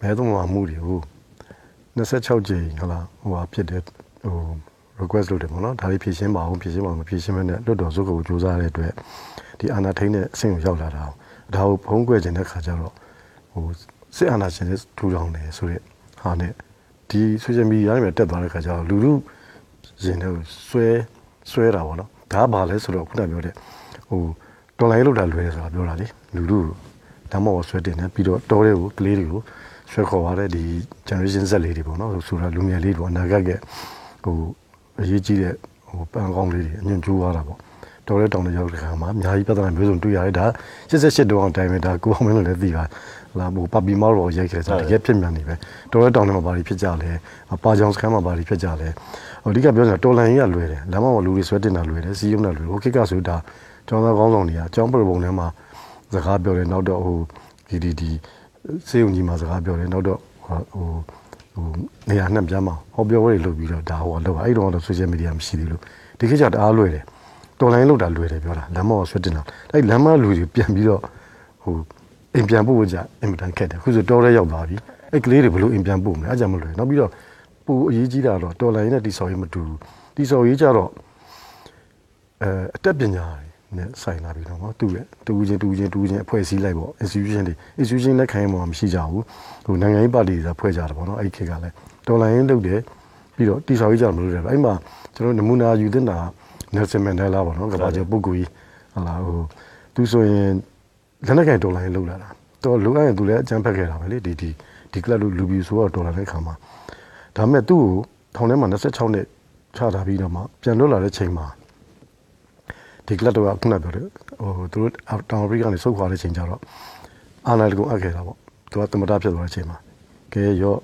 S3: မဲသုံးမှာမှုတွေကို26ကြိမ်ဟလာဟိုဟာဖြစ်တဲ့ဟို request လုပ်တယ်ပေါ့နော်ဒါလေးဖြည့်ရှင်းပါအောင်ဖြည့်ရှင်းပါအောင်မဖြည့်ရှင်းမနဲ့လွတ်တော်စုပ်ကိုစူးစမ်းရတဲ့အတွက်ဒီအာနာထိန်တဲ့အဆင့်ကိုရောက်လာတာဒါကိုဖုံးကွယ်ခြင်းတဲ့ခါကျတော့ဟို စစ်အာဏာရှင်တွေထူထောင်တယ်ဆိုရက်ဟာနဲ့ဒီ social media တွေမှာတက်သွားတဲ့ခါကျတော့လူလူရင်တွေကိုဆွဲဆွဲတာပေါ့နော်ဒါကဘာလဲဆိုတော့ခုနပြောတဲ့ဟိုတော်လိုင်းလောက်တာလွယ်တယ်ဆိုတာပြောတာလေလူလူဓမ္မဝဆွဲတင်တယ်ပြီးတော့တော်တွေကိုကလေးတွေကိုဆွဲခေါ်ရတဲ့ဒီ generation Z လေးတွေပေါ့နော်ဆိုတာလူငယ်လေးတွေပေါ့အနာဂတ်ကဟိုအရေးကြီးတဲ့ဟိုပန်းကောင်းလေးတွေအညွန့်ကျိုးသွားတာပေါ့တော်တဲ့တောင်တွေရောက်တဲ့ခါမှာအများကြီးပြဿနာမျိုးစုံတွေ့ရတယ်ဒါ88တောင်တိုင်းပဲဒါကိုအောင်မင်းတို့လည်းသိပါ လာဟိုပပီမောက်တော့ရိုက်ခဲ့တယ်ဆိုတကယ်ဖြစ်မြန်နေပဲတော်တဲ့တောင်တွေမှာဘာတွေဖြစ်ကြလဲပါကြောင်စခန်းမှာဘာတွေဖြစ်ကြလဲဟိုအဓိကပြောနေတာတော်လန်ကြီးကလွယ်တယ်လမ်းမပေါ်လူတွေဆွဲတင်တာလွယ်တယ်စီးရုံးတာလွယ်ဟိုခိကဆိုဒါကျောင်းသားကောင်းဆောင်တွေကအကျောင်းပရပုံထဲမှာစကားပြောတယ်နောက်တော့ဟိုဒီဒီဒီစေုံကြီးမှာစကားပြောတယ်နောက်တော့ဟိုဟိုနေရာနှစ်ပြားမှာဟောပြောပွဲတွေလုပ်ပြီးတော့ဒါဟိုလောက်အဲ့တော့တော့ social media မရှိသေးလို့ဒီခေတ်ကျတအားလွယ်တယ်တော်လိုင်းလောက်တာလွယ်တယ်ပြောတာလမ်းမပေါ်ဆွဲတင်တာအဲ့လမ်းမလူတွေပြန်ပြီးတော့ဟို အိမ်ပြန်ပို့ကြအင်မတန်ခက်တယ်ခုဆိုတော်ရဲရောက်သွားပြီအဲ့ကလေးတွေဘလို့အိမ်ပြန်ပို့မလဲအဲ့ကြမလွယ်နောက်ပြီးတော့ပူအရေးကြီးတာတော့တော်လိုင်းနဲ့တီဆော်ရေးမတူဘူးတီဆော်ရေးကြတော့အဲအတက်ပညာနဲ့ဆိုင်လာပြီတော့သူ့ရဲ့တူချင်းတူချင်းတူချင်းအဖွဲ့အစည်းလိုက်ပေါ့ institution တွေ institution လက်ခံရမှာမရှိကြဘူးဟိုနိုင်ငံရေးပါတီတွေဖွဲ့ကြတယ်ပေါ့နော်အဲ့ခေတ်ကလည်းတော်လိုင်းလုပ်တယ်ပြီးတော့တီဆော်ရေးကြမလို့တယ်အဲ့မှာကျွန်တော်နမူနာယူတင်တာ Nelson Mandela ပေါ့နော်ကမ္ဘာကျော်ပုဂ္ဂိုလ်ကြီးဟလာဟိုသူဆိုရင် လက်နက်ကင်ဒေါ်လာရင်းလောက်လာတာတော့လိုအပ်ရင်သူလည်းအကြမ်းဖက်ခဲ့တာပဲလေဒီဒီဒီကလပ်လူလူဘီဆိုတော့ဒေါ်လာတဲ့ခါမှာဒါပေမဲ့သူ့ကိုထောင်ထဲမှာ26နှစ်ချထားပြီးတော့မှပြန်လွတ်လာတဲ့ချိန်မှာဒီကလပ်တော့ခုနပြောတယ်ဟိုသူတို့တောင်အဖရိကနေဆုတ်ခွာတဲ့ချိန်ကျတော့အာဏာတကူအပ်ခဲ့တာပေါ့သူကသမတဖြစ်သွားတဲ့ချိန်မှာကဲရော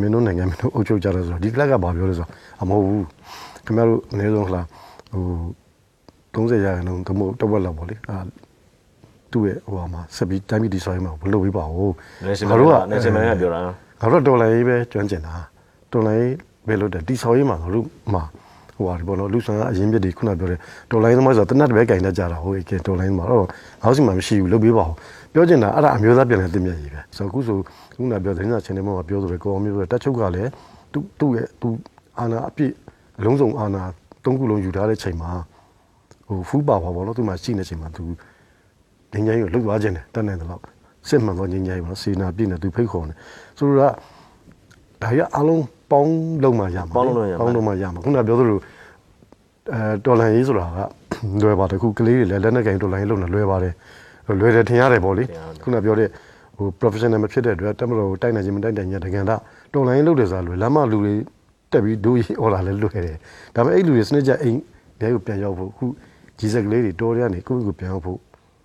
S3: မင်းတို့နိုင်ငံမင်းတို့အုပ်ချုပ်ကြတယ်ဆိုတော့ဒီကလပ်ကဘာပြောလဲဆိုတော့အမဟုတ်ဘူးခင်ဗျားတို့အနည်းဆုံးခလားဟို30ရာခိုင်နှုန်းသမုတ်တဝက်လောက်ပေါ့လေအာ သူ့ရဲ့ဟိုဟာမှာဆက်ပြီးတိုင်းပြည်တည်ဆောက်ရေးမှာဘလို့ပြီးပါဦး
S1: နေရှင်မန်ကနေရှင်မန်ကပြောတာ
S3: ငါတို့ဒေါ်လာရေးပဲကျွမ်းကျင်တာဒေါ်လာရေးပဲလို့တယ်တည်ဆောက်ရေးမှာငါတို့မှာဟိုဟာဒီဘောလို့လူဆန်ကအရင်ပြစ်တွေခုနပြောတယ်ဒေါ်လာရေးသမားဆိုတော့တနတ်တပဲကင်တတ်ကြတာဟိုကဲဒေါ်လာရေးမှာတော့ငါတို့စီမှာမရှိဘူးလုပ်ပေးပါဦးပြောချင်တာအဲ့ဒါအမျိုးသားပြန်လဲတင်မြတ်ကြီးပဲဆိုတော့အခုဆိုခုနပြောတဲ့ညချင်းတွေမှာပြောဆိုတယ်ကိုအောင်မျိုးဆိုတက်ချုပ်ကလည်းသူ့သူ့ရဲ့သူအာနာအပြည့်အလုံးစုံအာနာသုံးခုလုံးယူထားတဲ့ချိန်မှာဟိုဖူးပါပါဘောလို့သူမှရှိနေချိန်မှာသူ ငင်းကြီးကိုလှုပ်သွားခြင်းတယ်တက်နေတယ်လို့စစ်မှန်သောငင်းကြီးပေါ့စေနာပြည့်နေသူဖိတ်ခေါ်နေဆိုတော့ဒါရအလုံးပေါင်းလုံးမှရမှာပေါင်းလုံးမှရမှာခုနပြောသလိုအဲတော်လန်ရေးဆိုတာကလွယ်ပါတယ်ခုကလေးတွေလည်းလက်နဲ့ကင်တော်လန်ရေးလုပ်နေလွယ်ပါတယ်လွယ်တယ်ထင်ရတယ်ပေါ့လေခုနပြောတဲ့ဟို professional မဖြစ်တဲ့အတွက်တက်မလို့တိုက်နိုင်ခြင်းမတိုက်နိုင်ခြင်းတကယ်တော့တော်လိုင်းလုပ်တယ်ဆိုတာလွယ်လမ်းမလူတွေတက်ပြီးဒိုးရီအော်လာလဲလွယ်တယ်ဒါပေမဲ့အဲ့လူတွေစနစ်ကြအိမ်တဲကိုပြန်ရောက်ဖို့ခုကြီးစက်ကလေးတွေတော်ရကနေကိုယ့်ကိုပြန်ရောက်ဖို့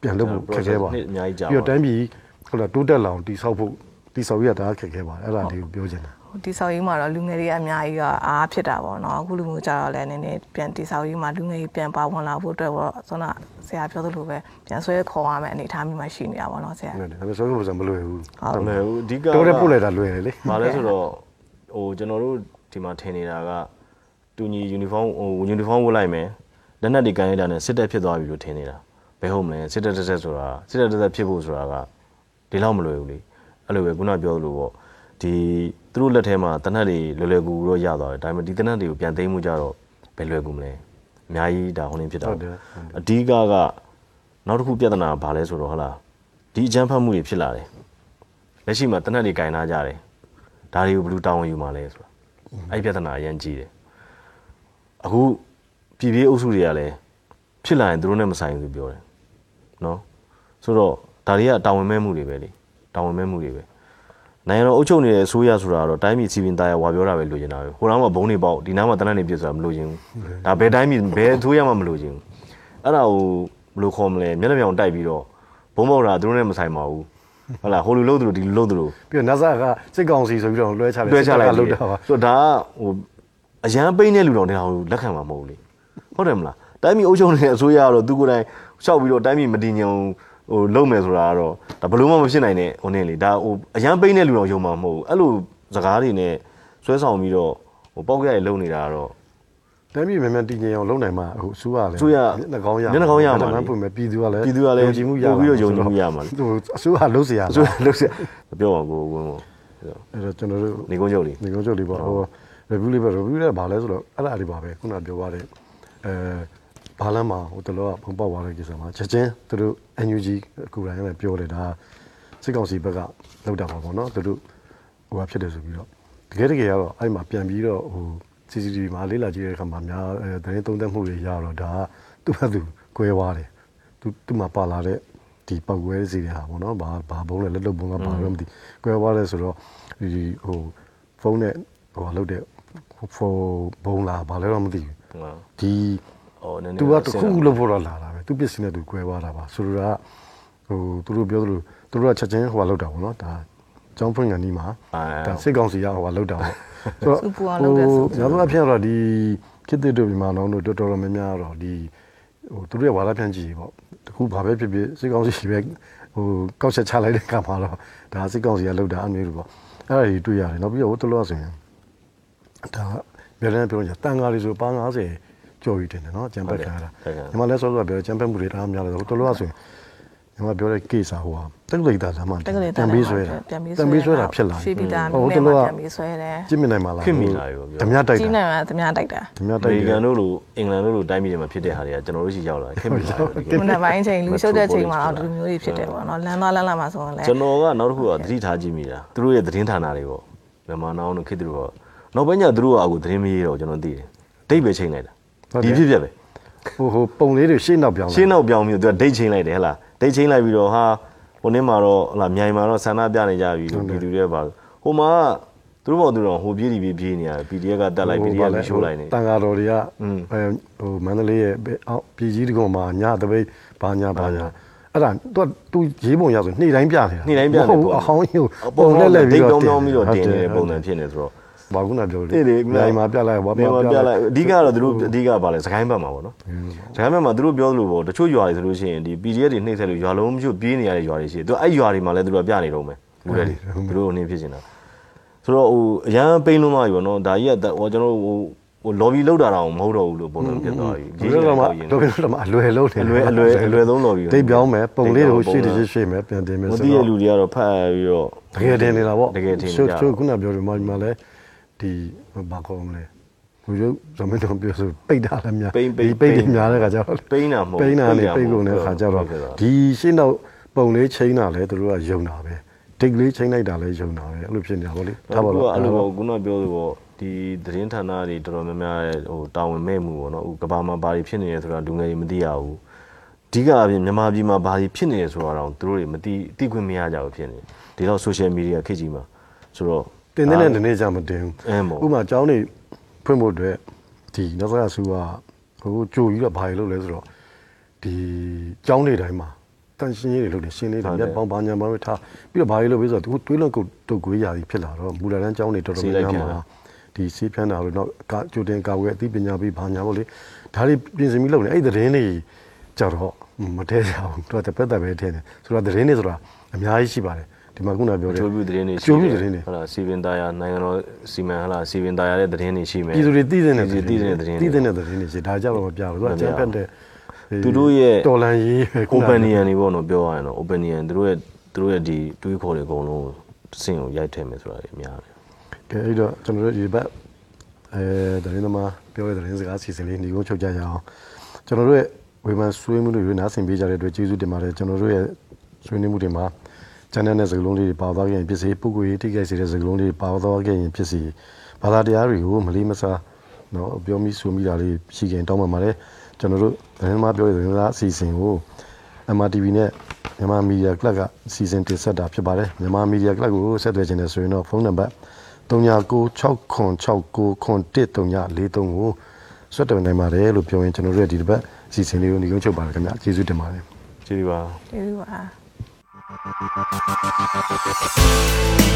S3: ပြန်လုပ်ဖို့ခက်ခဲပါ
S1: နှစ်အများကြီးကြာ
S3: ပြီးတော့တိုင်းပြည်ဟုတ်လားတိုးတက်လာအောင်တိဆောက်ဖို့တိဆောက်ရတာခက်ခဲပါတယ်အဲ့ဒါလေးကိုပြောချင်တာ
S2: ဟိုတိဆောက်ရေးမှာတော့လူငယ်တွေအများကြီးကအားဖြစ်တာပေါ့နော်အခုလူမျိုးကြတော့လည်းနည်းနည်းပြန်တိဆောက်ရေးမှာလူငယ်တွေပြန်ပါဝင်လာဖို့အတွက်တော့ဆွမ်းနာဆရာပြောသလိုပဲပြန်ဆွဲခေါ်ရမယ်အနေအထားမျိုးမှရှိနေတာပေါ့နော်ဆရာ
S3: ဟုတ်တယ်ဒါပေမဲ့ဆောက်ဖို့စံမလွယ်ဘူး
S1: ဒါပေမဲ့အဓိက
S3: တော်တဲ့ပို့လိုက်တာလွယ်တယ်လေ
S1: ဘာလဲဆိုတော့ဟိုကျွန်တော်တို့ဒီမှာထင်နေတာကတူညီယူနီဖောင်းဟိုယူနီဖောင်းဝတ်လိုက်မယ်လက်နက်တွေကန်လိုက်တာနဲ့စစ်တပ်ဖြစ်သွားပြီလို့ထင်နေတာ ဘယ်ဟုတ်မလဲစစ်တပ်တက်တက်ဆိုတာစစ်တပ်တက်တက်ဖြစ်ဖို့ဆိုတာကဒီလောက်မလွယ်ဘူးလေအဲ့လိုပဲခုနပြောသလိုပေါ့ဒီသူတို့လက်ထဲမှာတနက်တွေလွယ်လွယ်ကူကူတော့ရသွားတယ်ဒါပေမဲ့ဒီတနက်တွေကိုပြန်သိမ်းမှုကြတော့ဘယ်လွယ်ကူမလဲအများကြီးဒါဟိုနေဖြစ်တာ
S3: ဟုတ်တယ်
S1: အဓိကကနောက်တစ်ခုပြဿနာကဘာလဲဆိုတော့ဟုတ်လားဒီအကြမ်းဖက်မှုတွေဖြစ်လာတယ်လက်ရှိမှာတနက်တွေကင်လာကြတယ်ဒါတွေကိုဘယ်လိုတာဝန်ယူမှာလဲဆိုတာအဲ့ဒီပြဿနာအရင်ကြီးတယ်အခုပြည်ပြည်အုပ်စုတွေကလည်းဖြစ်လာရင်သူတို့နဲ့မဆိုင်ဘူးပြောတယ် နော်ဆိုတော့ဒါတွေကတာဝန်မဲ့မှုတွေပဲလေတာဝန်မဲ့မှုတွေပဲနိုင်ငံတော်အုပ်ချုပ်နေတဲ့အစိုးရဆိုတာကတော့တိုင်းပြည်စီပင်သားရဝါပြောတာပဲလိုချင်တာပဲဟိုနားမှာဘုံတွေပေါက်ဒီနားမှာတနက်နေပြစ်ဆိုတာမလိုချင်ဘူးဒါဘယ်တိုင်းပြည်ဘယ်အစိုးရမှမလိုချင်ဘူးအဲ့ဒါကိုဘယ်လိုခေါ်မလဲမျက်နှာပြောင်တိုက်ပြီးတော့ဘုံပေါက်တာသူတို့နဲ့မဆိုင်ပါဘူးဟုတ်လားဟိုလူလို့သူတို့ဒီလူလို့သူတို့
S3: ပြီးတော့နတ်ဆာကစစ်ကောင်စီဆိုပြီးတော့လွှဲချလိုက်
S1: တွဲချလိုက်
S3: လုတာပါ
S1: ဆိုတော့ဒါကဟိုအရန်ပိန်းတဲ့လူတော်တဲ့ဟာကိုလက်ခံမှာမဟုတ်ဘူးလေဟုတ်တယ်မလားတိုင်းပြည်အုပ်ချုပ်နေတဲ့အစိုးရကတော့သူကိုယ်တိုင် လျှောက်ပြီးတော့တိုင်းပြည်မတည်ငြိမ်ဟိုလုံမယ်ဆိုတာကတော့ဒါဘလို့မှမဖြစ်နိုင်တဲ့ဟိုနေလေဒါဟိုအရန်ပိန်းတဲ့လူတော့ယုံမှာမဟုတ်ဘူးအဲ့လိုစကားတွေနဲ့ဆွဲဆောင်ပြီးတော့ဟိုပေါက်ရရလုံနေတာကတော့
S3: တိုင်းပြည်မြန်မြန်တည်ငြိမ်အောင်လုပ်နိုင်မှာအခုစူးရလဲ
S1: စူးရ
S3: နှကောင်းရ
S1: နှကောင်းရမှာ
S3: ပွင့်မယ်ပြည်သူကလည်း
S1: ပြည်သူကလည်း
S3: ယုံကြည်မှုရ
S1: ပါပြီးတော့ယုံကြည်မှုရမှာ
S3: သူအစူးရလုံးစရာစူး
S1: ရလုံးစရာမပြောပါဘူးဝင်ပေါ့
S3: အဲ့တော့ကျွန်တော်တို့
S1: နေကုန်းချုပ်လေး
S3: နေကုန်းချုပ်လေးပေါ့ဟို review လေးပဲ review လည်းဘာလဲဆိုတော့အဲ့ဒါလေးပါပဲခုနပြောရတဲ့အဲ ဘာလမ်းမှာဟိုတလောကပုံပေါက်သွားတဲ့ကိစ္စမှာချက်ချင်းသူတို့ NUG အခုတိုင်းလည်းပြောတယ်ဒါစစ်ကောင်စီဘက်ကလောက်တာပါပေါ့နော်သူတို့ဟိုဟာဖြစ်တယ်ဆိုပြီးတော့တကယ်တကယ်ကတော့အဲ့မှာပြန်ပြီးတော့ဟို CCTV မှာလေးလာကြည့်တဲ့အခါမှာများအဲသတင်းသုံးသပ်မှုတွေရတော့ဒါကသူ့ဘက်သူကွဲသွားတယ်သူသူ့မှာပါလာတဲ့ဒီပောက်ကွဲစီတွေဟာပေါ့နော်ဘာဘာဘုံလဲလက်လုပ်ဘုံကဘာလို့မသိကွဲသွားတယ်ဆိုတော့ဒီဟိုဖုန်းနဲ့ဟိုဟာလုပ်တဲ့ဖုန်းဘုံလားဘာလဲတော့မသိဘူး
S1: ဟုတ်
S3: ဒီ
S1: အော်နည်းနည်း
S3: သူကတစ်ခုခုလုပ်ဖို့တော့လာတာပဲသူပစ္စည်းနဲ့သူကွဲသွားတာပါဆိုတော့ဟိုသူတို့ပြောသလိုသူတို့ကချက်ချင်းဟိုဟာလုပ်တာပေါ့နော်ဒါကျောင်းဖွင့်ကန်ဒီမှာဒါစစ်ကောင်စီကဟိုဟာလုပ်တာပေါ့ဆိုတော့
S2: စူပူအောင်လုပ်တဲ့ဆို
S3: ညာဘက်အဖြစ်တော့ဒီခေတ်သစ်တို့မြန်မာနောင်တို့တော်တော်များများတော့ဒီဟိုသူတို့ရဲ့ဝါဒဖြန့်ကြည့်ပေါ့တခုဘာပဲဖြစ်ဖြစ်စစ်ကောင်စီပဲဟိုကောက်ချက်ချလိုက်တဲ့ကံမှာတော့ဒါစစ်ကောင်စီကလုပ်တာအမျိုးလိုပေါ့အဲ့ဒါကြီးတွေ့ရတယ်နောက်ပြီးတော့ဟိုတလောဆိုရင်ဒါပြောတယ်ပြောရင်တန်ကားလေးဆိုပါ90 ကြော်ရီတင်တယ်နော်ကြံပတ်ခံရတာညီမလည်းစောစောပြောကြံပတ်မှုတွေတအားများတယ်ဟိုတလောဆိုရင်ညီမပြောတဲ့ case ဟာဟိုဟာတက်လိတ်တာလမ်းမှာ
S2: တက်ကလေး
S3: တန်ပေးဆွဲတာ
S2: ပြန်ပြီး
S3: တန်ပေးဆွဲတာဖြစ်လာ
S2: ရှိပြီးသား
S3: ဟို
S2: မြို့
S3: တ
S2: နယ်
S3: လော
S2: မှာ
S3: က
S2: ပြန်ပြီးဆွဲတယ်
S3: ကြည့်မြင်နိုင်မှာလား
S1: ခင်မိလာရောပြော
S3: ဓမြတိုက်
S2: ကြီး
S3: တာ
S2: နိုင်မှာသမျှတိုက်တာ
S3: ဓမြ
S1: အ
S3: တိုက်
S1: မေရိ
S3: တာ
S1: ကန်တို့လိုအင်္ဂလန်တို့လိုတိုင်းပြည်တွေမှာဖြစ်တဲ့ဟာတွေကကျွန်တော်တို့ရှိရောက်လာခင်မိလာရော
S2: မနက်ပိုင်းချိန်လူရှုပ်တဲ့ချိန်မှာတော့ဒီလိုမျိုးတွေဖြစ်တယ်ပေါ့နော်လမ်းသွားလမ်းလာမှာဆိုရင်လည်း
S1: ကျွန်တော်ကနောက်တစ်ခုကသတိထားကြည့်မိတာသူတို့ရဲ့သတင်းဌာနတွေပေါ့မြန်မာနောင်တို့ခေတ်တို့ပေါ့နောက်ပိုင်းကျသူတို့ကအခုသတင်းမရေးတော့ကျွန်တော်သိတယ်ဒိတ်ပဲချိန်လိုက်တာ ဒီဖြစ်ဖြစ်ပဲ
S3: ဟိုဟိုပုံလေးတွေရှေ့နောက်ပြောင်းလာ
S1: ရှင်းနောက်ပြောင်းပြီးတော့သူကဒိတ်ချိန်လိုက်တယ်ဟဲ့လားဒိတ်ချိန်လိုက်ပြီးတော့ဟာဟိုနေ့မှာတော့ဟလာမြိုင်မှာတော့ဆန္ဒပြနေကြပြီလို့ပြည်သူတွေပါဟိုမှာသူတို့ဘောသူတော့ဟိုပြေးဒီပြေးပြေးနေရတယ် PDF ကတက်လိုက် PDF ကရှိုးလိုက်နေ
S3: တန်ဃာတော်တွေက
S1: อืม
S3: အဲဟိုမန္တလေးရဲ့ဘယ်အောက်ပြည်ကြီးတကုံမှာညတပိတ်ဘာညာဘာညာအဲ့ဒါသူကသူရေးပုံရဆိုနေ့တိုင်းပြနေတာ
S1: နေ့တိုင်းပြနေ
S3: မဟုတ်ဘူး
S1: ပေါ့
S3: အဟောင်းကြီးကို
S1: ပုံ
S3: ပုံ
S1: နဲ့
S3: နဲ့
S1: လ
S3: လက်က်
S1: ပြီး
S3: ပြီး
S1: တော့
S3: တော့
S1: ပြောင်းပြောင်းပြီးတော့တင်နေတဲ့
S3: ဟုတ်
S1: ပုံစံဖြစ်နေဆိုတော့
S3: ဘာခုနပြော
S1: တိတိ
S3: နိုင်မှာပြလိုက်ဘာ
S1: နေမှာပြလိုက်အဓိကတော့သူတို့အဓိကပါလဲစကိုင်းဘက်မှာပေါ့နော်စကိုင်းဘက်မှာသူတို့ပြောသလိုပေါ့တချို့ရွာတွေဆိုလို့ရှိရင်ဒီ PDF တွေနှိမ့်ဆက်လို့ရွာလုံးမရှိပြေးနေရတဲ့ရွာတွေရှိတယ်သူအဲ့ရွာတွေမှာလည်းသူတို့ကပြနေတော့မယ်လူတွေသူတို့အနေဖြစ်နေတာဆိုတော့ဟိုအရန်ပိန်းလုံးမကြီးပေါ့နော်ဒါကြီးကဟိုကျွန်တော်ဟိုဟို lobby လောက်တာတော့မဟုတ်တော့ဘူးလို့ပုံစံဖြစ်သွားပြီ
S3: ဒီလိုတော့မှတော့တော့မှအလွယ်လုံးတယ်
S1: အလွယ်အလွယ်အလွယ်သုံး lobby
S3: တိတ်ပြောင်းမယ်ပုံလေးတွေကိုရှေ့တစ်ရှေ့ရှေ့မယ်ပြန်တင်မယ်
S1: မ
S3: ဆို
S1: သိရ
S3: တော့
S1: လူတွေကတော့ဖတ်ပြီးတော့
S3: တကယ်တင်နေတာပေါ့
S1: တကယ်တင်နေ
S3: ချို့
S1: ကြ
S3: ချို့ခုနပြောတယ်မှာဒီမှာလဲ ဒီဘာခေါ်မလဲဟိုရုပ်ဇမင်းတော်ပြောဆိုပိတ်တာလည်းများ
S1: ပိန်းပိန်း
S3: ဒီပိတ်တွေများတဲ့ခါကျတော့
S1: ပိန်းတာမဟုတ်
S3: ပိန်းတာနဲ့
S1: ပိ
S3: ပိ
S1: န်း
S3: တ်
S1: တာ
S3: ကုန်
S1: မဟုတ်
S3: တဲ့ခါကျတော့
S1: ဟုတ်ကဲ့ပါ
S3: ဒီရှင်းတော့ပုံလေးချိန်တာလဲသူတို့ကယုံတာပဲဒိတ်ကလေးချိန်လိုက်တာလဲယုံတာပဲအဲ့လိုဖြစ်နေတာပေါ့လေ
S1: ဒါပါ
S3: တော့
S1: တော့အဲ့လိုပေါ့ခုနပြောသလိုပေါ့ဒီသတင်းဌာနတွေတော်တော်များများဟိုတာဝန်မဲ့မှုပေါ့နော်ဟိုကဘာမှာဘာတွေဖြစ်နေလဲဆိုတာလူငယ်တွေမသိရဘူးအဓိကအပြင်မြန်မာပြည်မှာဘာတွေဖြစ်နေလဲဆိုတာတော့သူတို့တွေမသိသိခွင့်မရကြဘူးဖြစ်နေဒီတော့ social media ခေတ်ကြီးမှာဆိုတော့
S3: တင်တဲ့နဲ့ဒီနေ့ကြမတင်
S1: အဲမို့
S3: ဘူးဥပမာကျောင်းနေဖွင့်ဖို့အတွက်ဒီနောက်ဆက်ဆူကဟိုကြိုပြီးတော့ဘာတွေလုပ်လဲဆိုတော့ဒီကျောင်းနေတိုင်းမှာတန်ရှင်းရေးတွေလုပ်တယ်ရှင်းလေးတွေလက်ပေါင်းဘာညာဘာပဲထားပြီးတော့ဘာတွေလုပ်ပြီးဆိုတော့သူတွေးလုံးကုတ်တုတ်ကွေးရာကြီးဖြစ်လာတော့မူလတန်းကျောင်းနေတော်တော်များများမှာဒီစီးဖြန်းတာလို့တော့ကကြိုတင်ကာဝယ်အသိပညာပေးဘာညာပေါ့လေဒါတွေပြင်ဆင်ပြီးလုပ်နေအဲ့ဒီသတင်းတွေကြတော့မတဲကြအောင်သူကတစ်ပတ်သက်ပဲထင်တယ်ဆိုတော့သတင်းတွေဆိုတာအများကြီးရှိပါတယ် ဒီမှာခုနပြောတယ်
S1: ကျိုးပြသတင်းတွေ
S3: ကျိုးပြသတင်းတွေ
S1: ဟုတ်လားစီဗင်တာယာနိုင်ငံတော်စီမံဟုတ်လားစီဗင်တာယာတဲ့သတင်းတွေရှိမယ်
S3: ပြည်သူတွေသိတဲ့နဲ့
S1: ပြည်သူတွေသိတဲ့သတင်း
S3: သိတဲ့နဲ့သတင်းတွေရှိဒါကြောင့်မပြဘူးသူကကြံဖက်တဲ့
S1: သူတို့ရဲ့
S3: တော်လန်ရေးပဲခုနက
S1: opinion တွေပေါ့နော်ပြောရရင်တော့ opinion သူတို့ရဲ့သူတို့ရဲ့ဒီတွေးခေါ်တွေအကုန်လုံးစင်ကိုရိုက်ထည့်မယ်ဆိုတာတွေအများတယ်
S3: ကဲအဲ့တော့ကျွန်တော်တို့ဒီဘက်အဲသတင်းသမားပြောတဲ့သတင်းစကားစီစဉ်လေးညီကုန်းချုပ်ကြရအောင်ကျွန်တော်တို့ရဲ့ဝေဖန်ဆွေးမှုတွေနားဆင်ပေးကြတဲ့အတွက်ကျေးဇူးတင်ပါတယ်ကျွန်တော်တို့ရဲ့ဆွေးနွေးမှုတွေမှာ ကြမ်းတမ်းတဲ့စကားလုံးလေးတွေပါသွားခဲ့ရင်ဖြစ်စေပုဂ္ဂိုလ်ရေးတိကျစေတဲ့စကားလုံးလေးတွေပါသွားခဲ့ရင်ဖြစ်စေဘာသာတရားတွေကိုမလေးမစားနော်ပြောမိဆိုမိတာလေးရှိခင်တောင်းပန်ပါတယ်ကျွန်တော်တို့သတင်းမှာပြောတဲ့သတင်းသားအစီအစဉ်ကို MRTV နဲ့မြန်မာမီဒီယာကလပ်ကအစီအစဉ်တင်ဆက်တာဖြစ်ပါတယ်မြန်မာမီဒီယာကလပ်ကိုဆက်သွယ်ခြင်းနဲ့ဆိုရင်တော့ဖုန်းနံပါတ်3996699133ကိုဆက်သွယ်နိုင်ပါတယ်လို့ပြောရင်ကျွန်တော်တို့ရဲ့ဒီတစ်ပတ်အစီအစဉ်လေးကိုညွှန်ချုပ်ပါတယ်ခင်ဗျာကျေးဇူးတင်ပါတယ်
S1: ကျေးဇူးပါ
S2: ကျေးဇူးပါ Thank (laughs) you.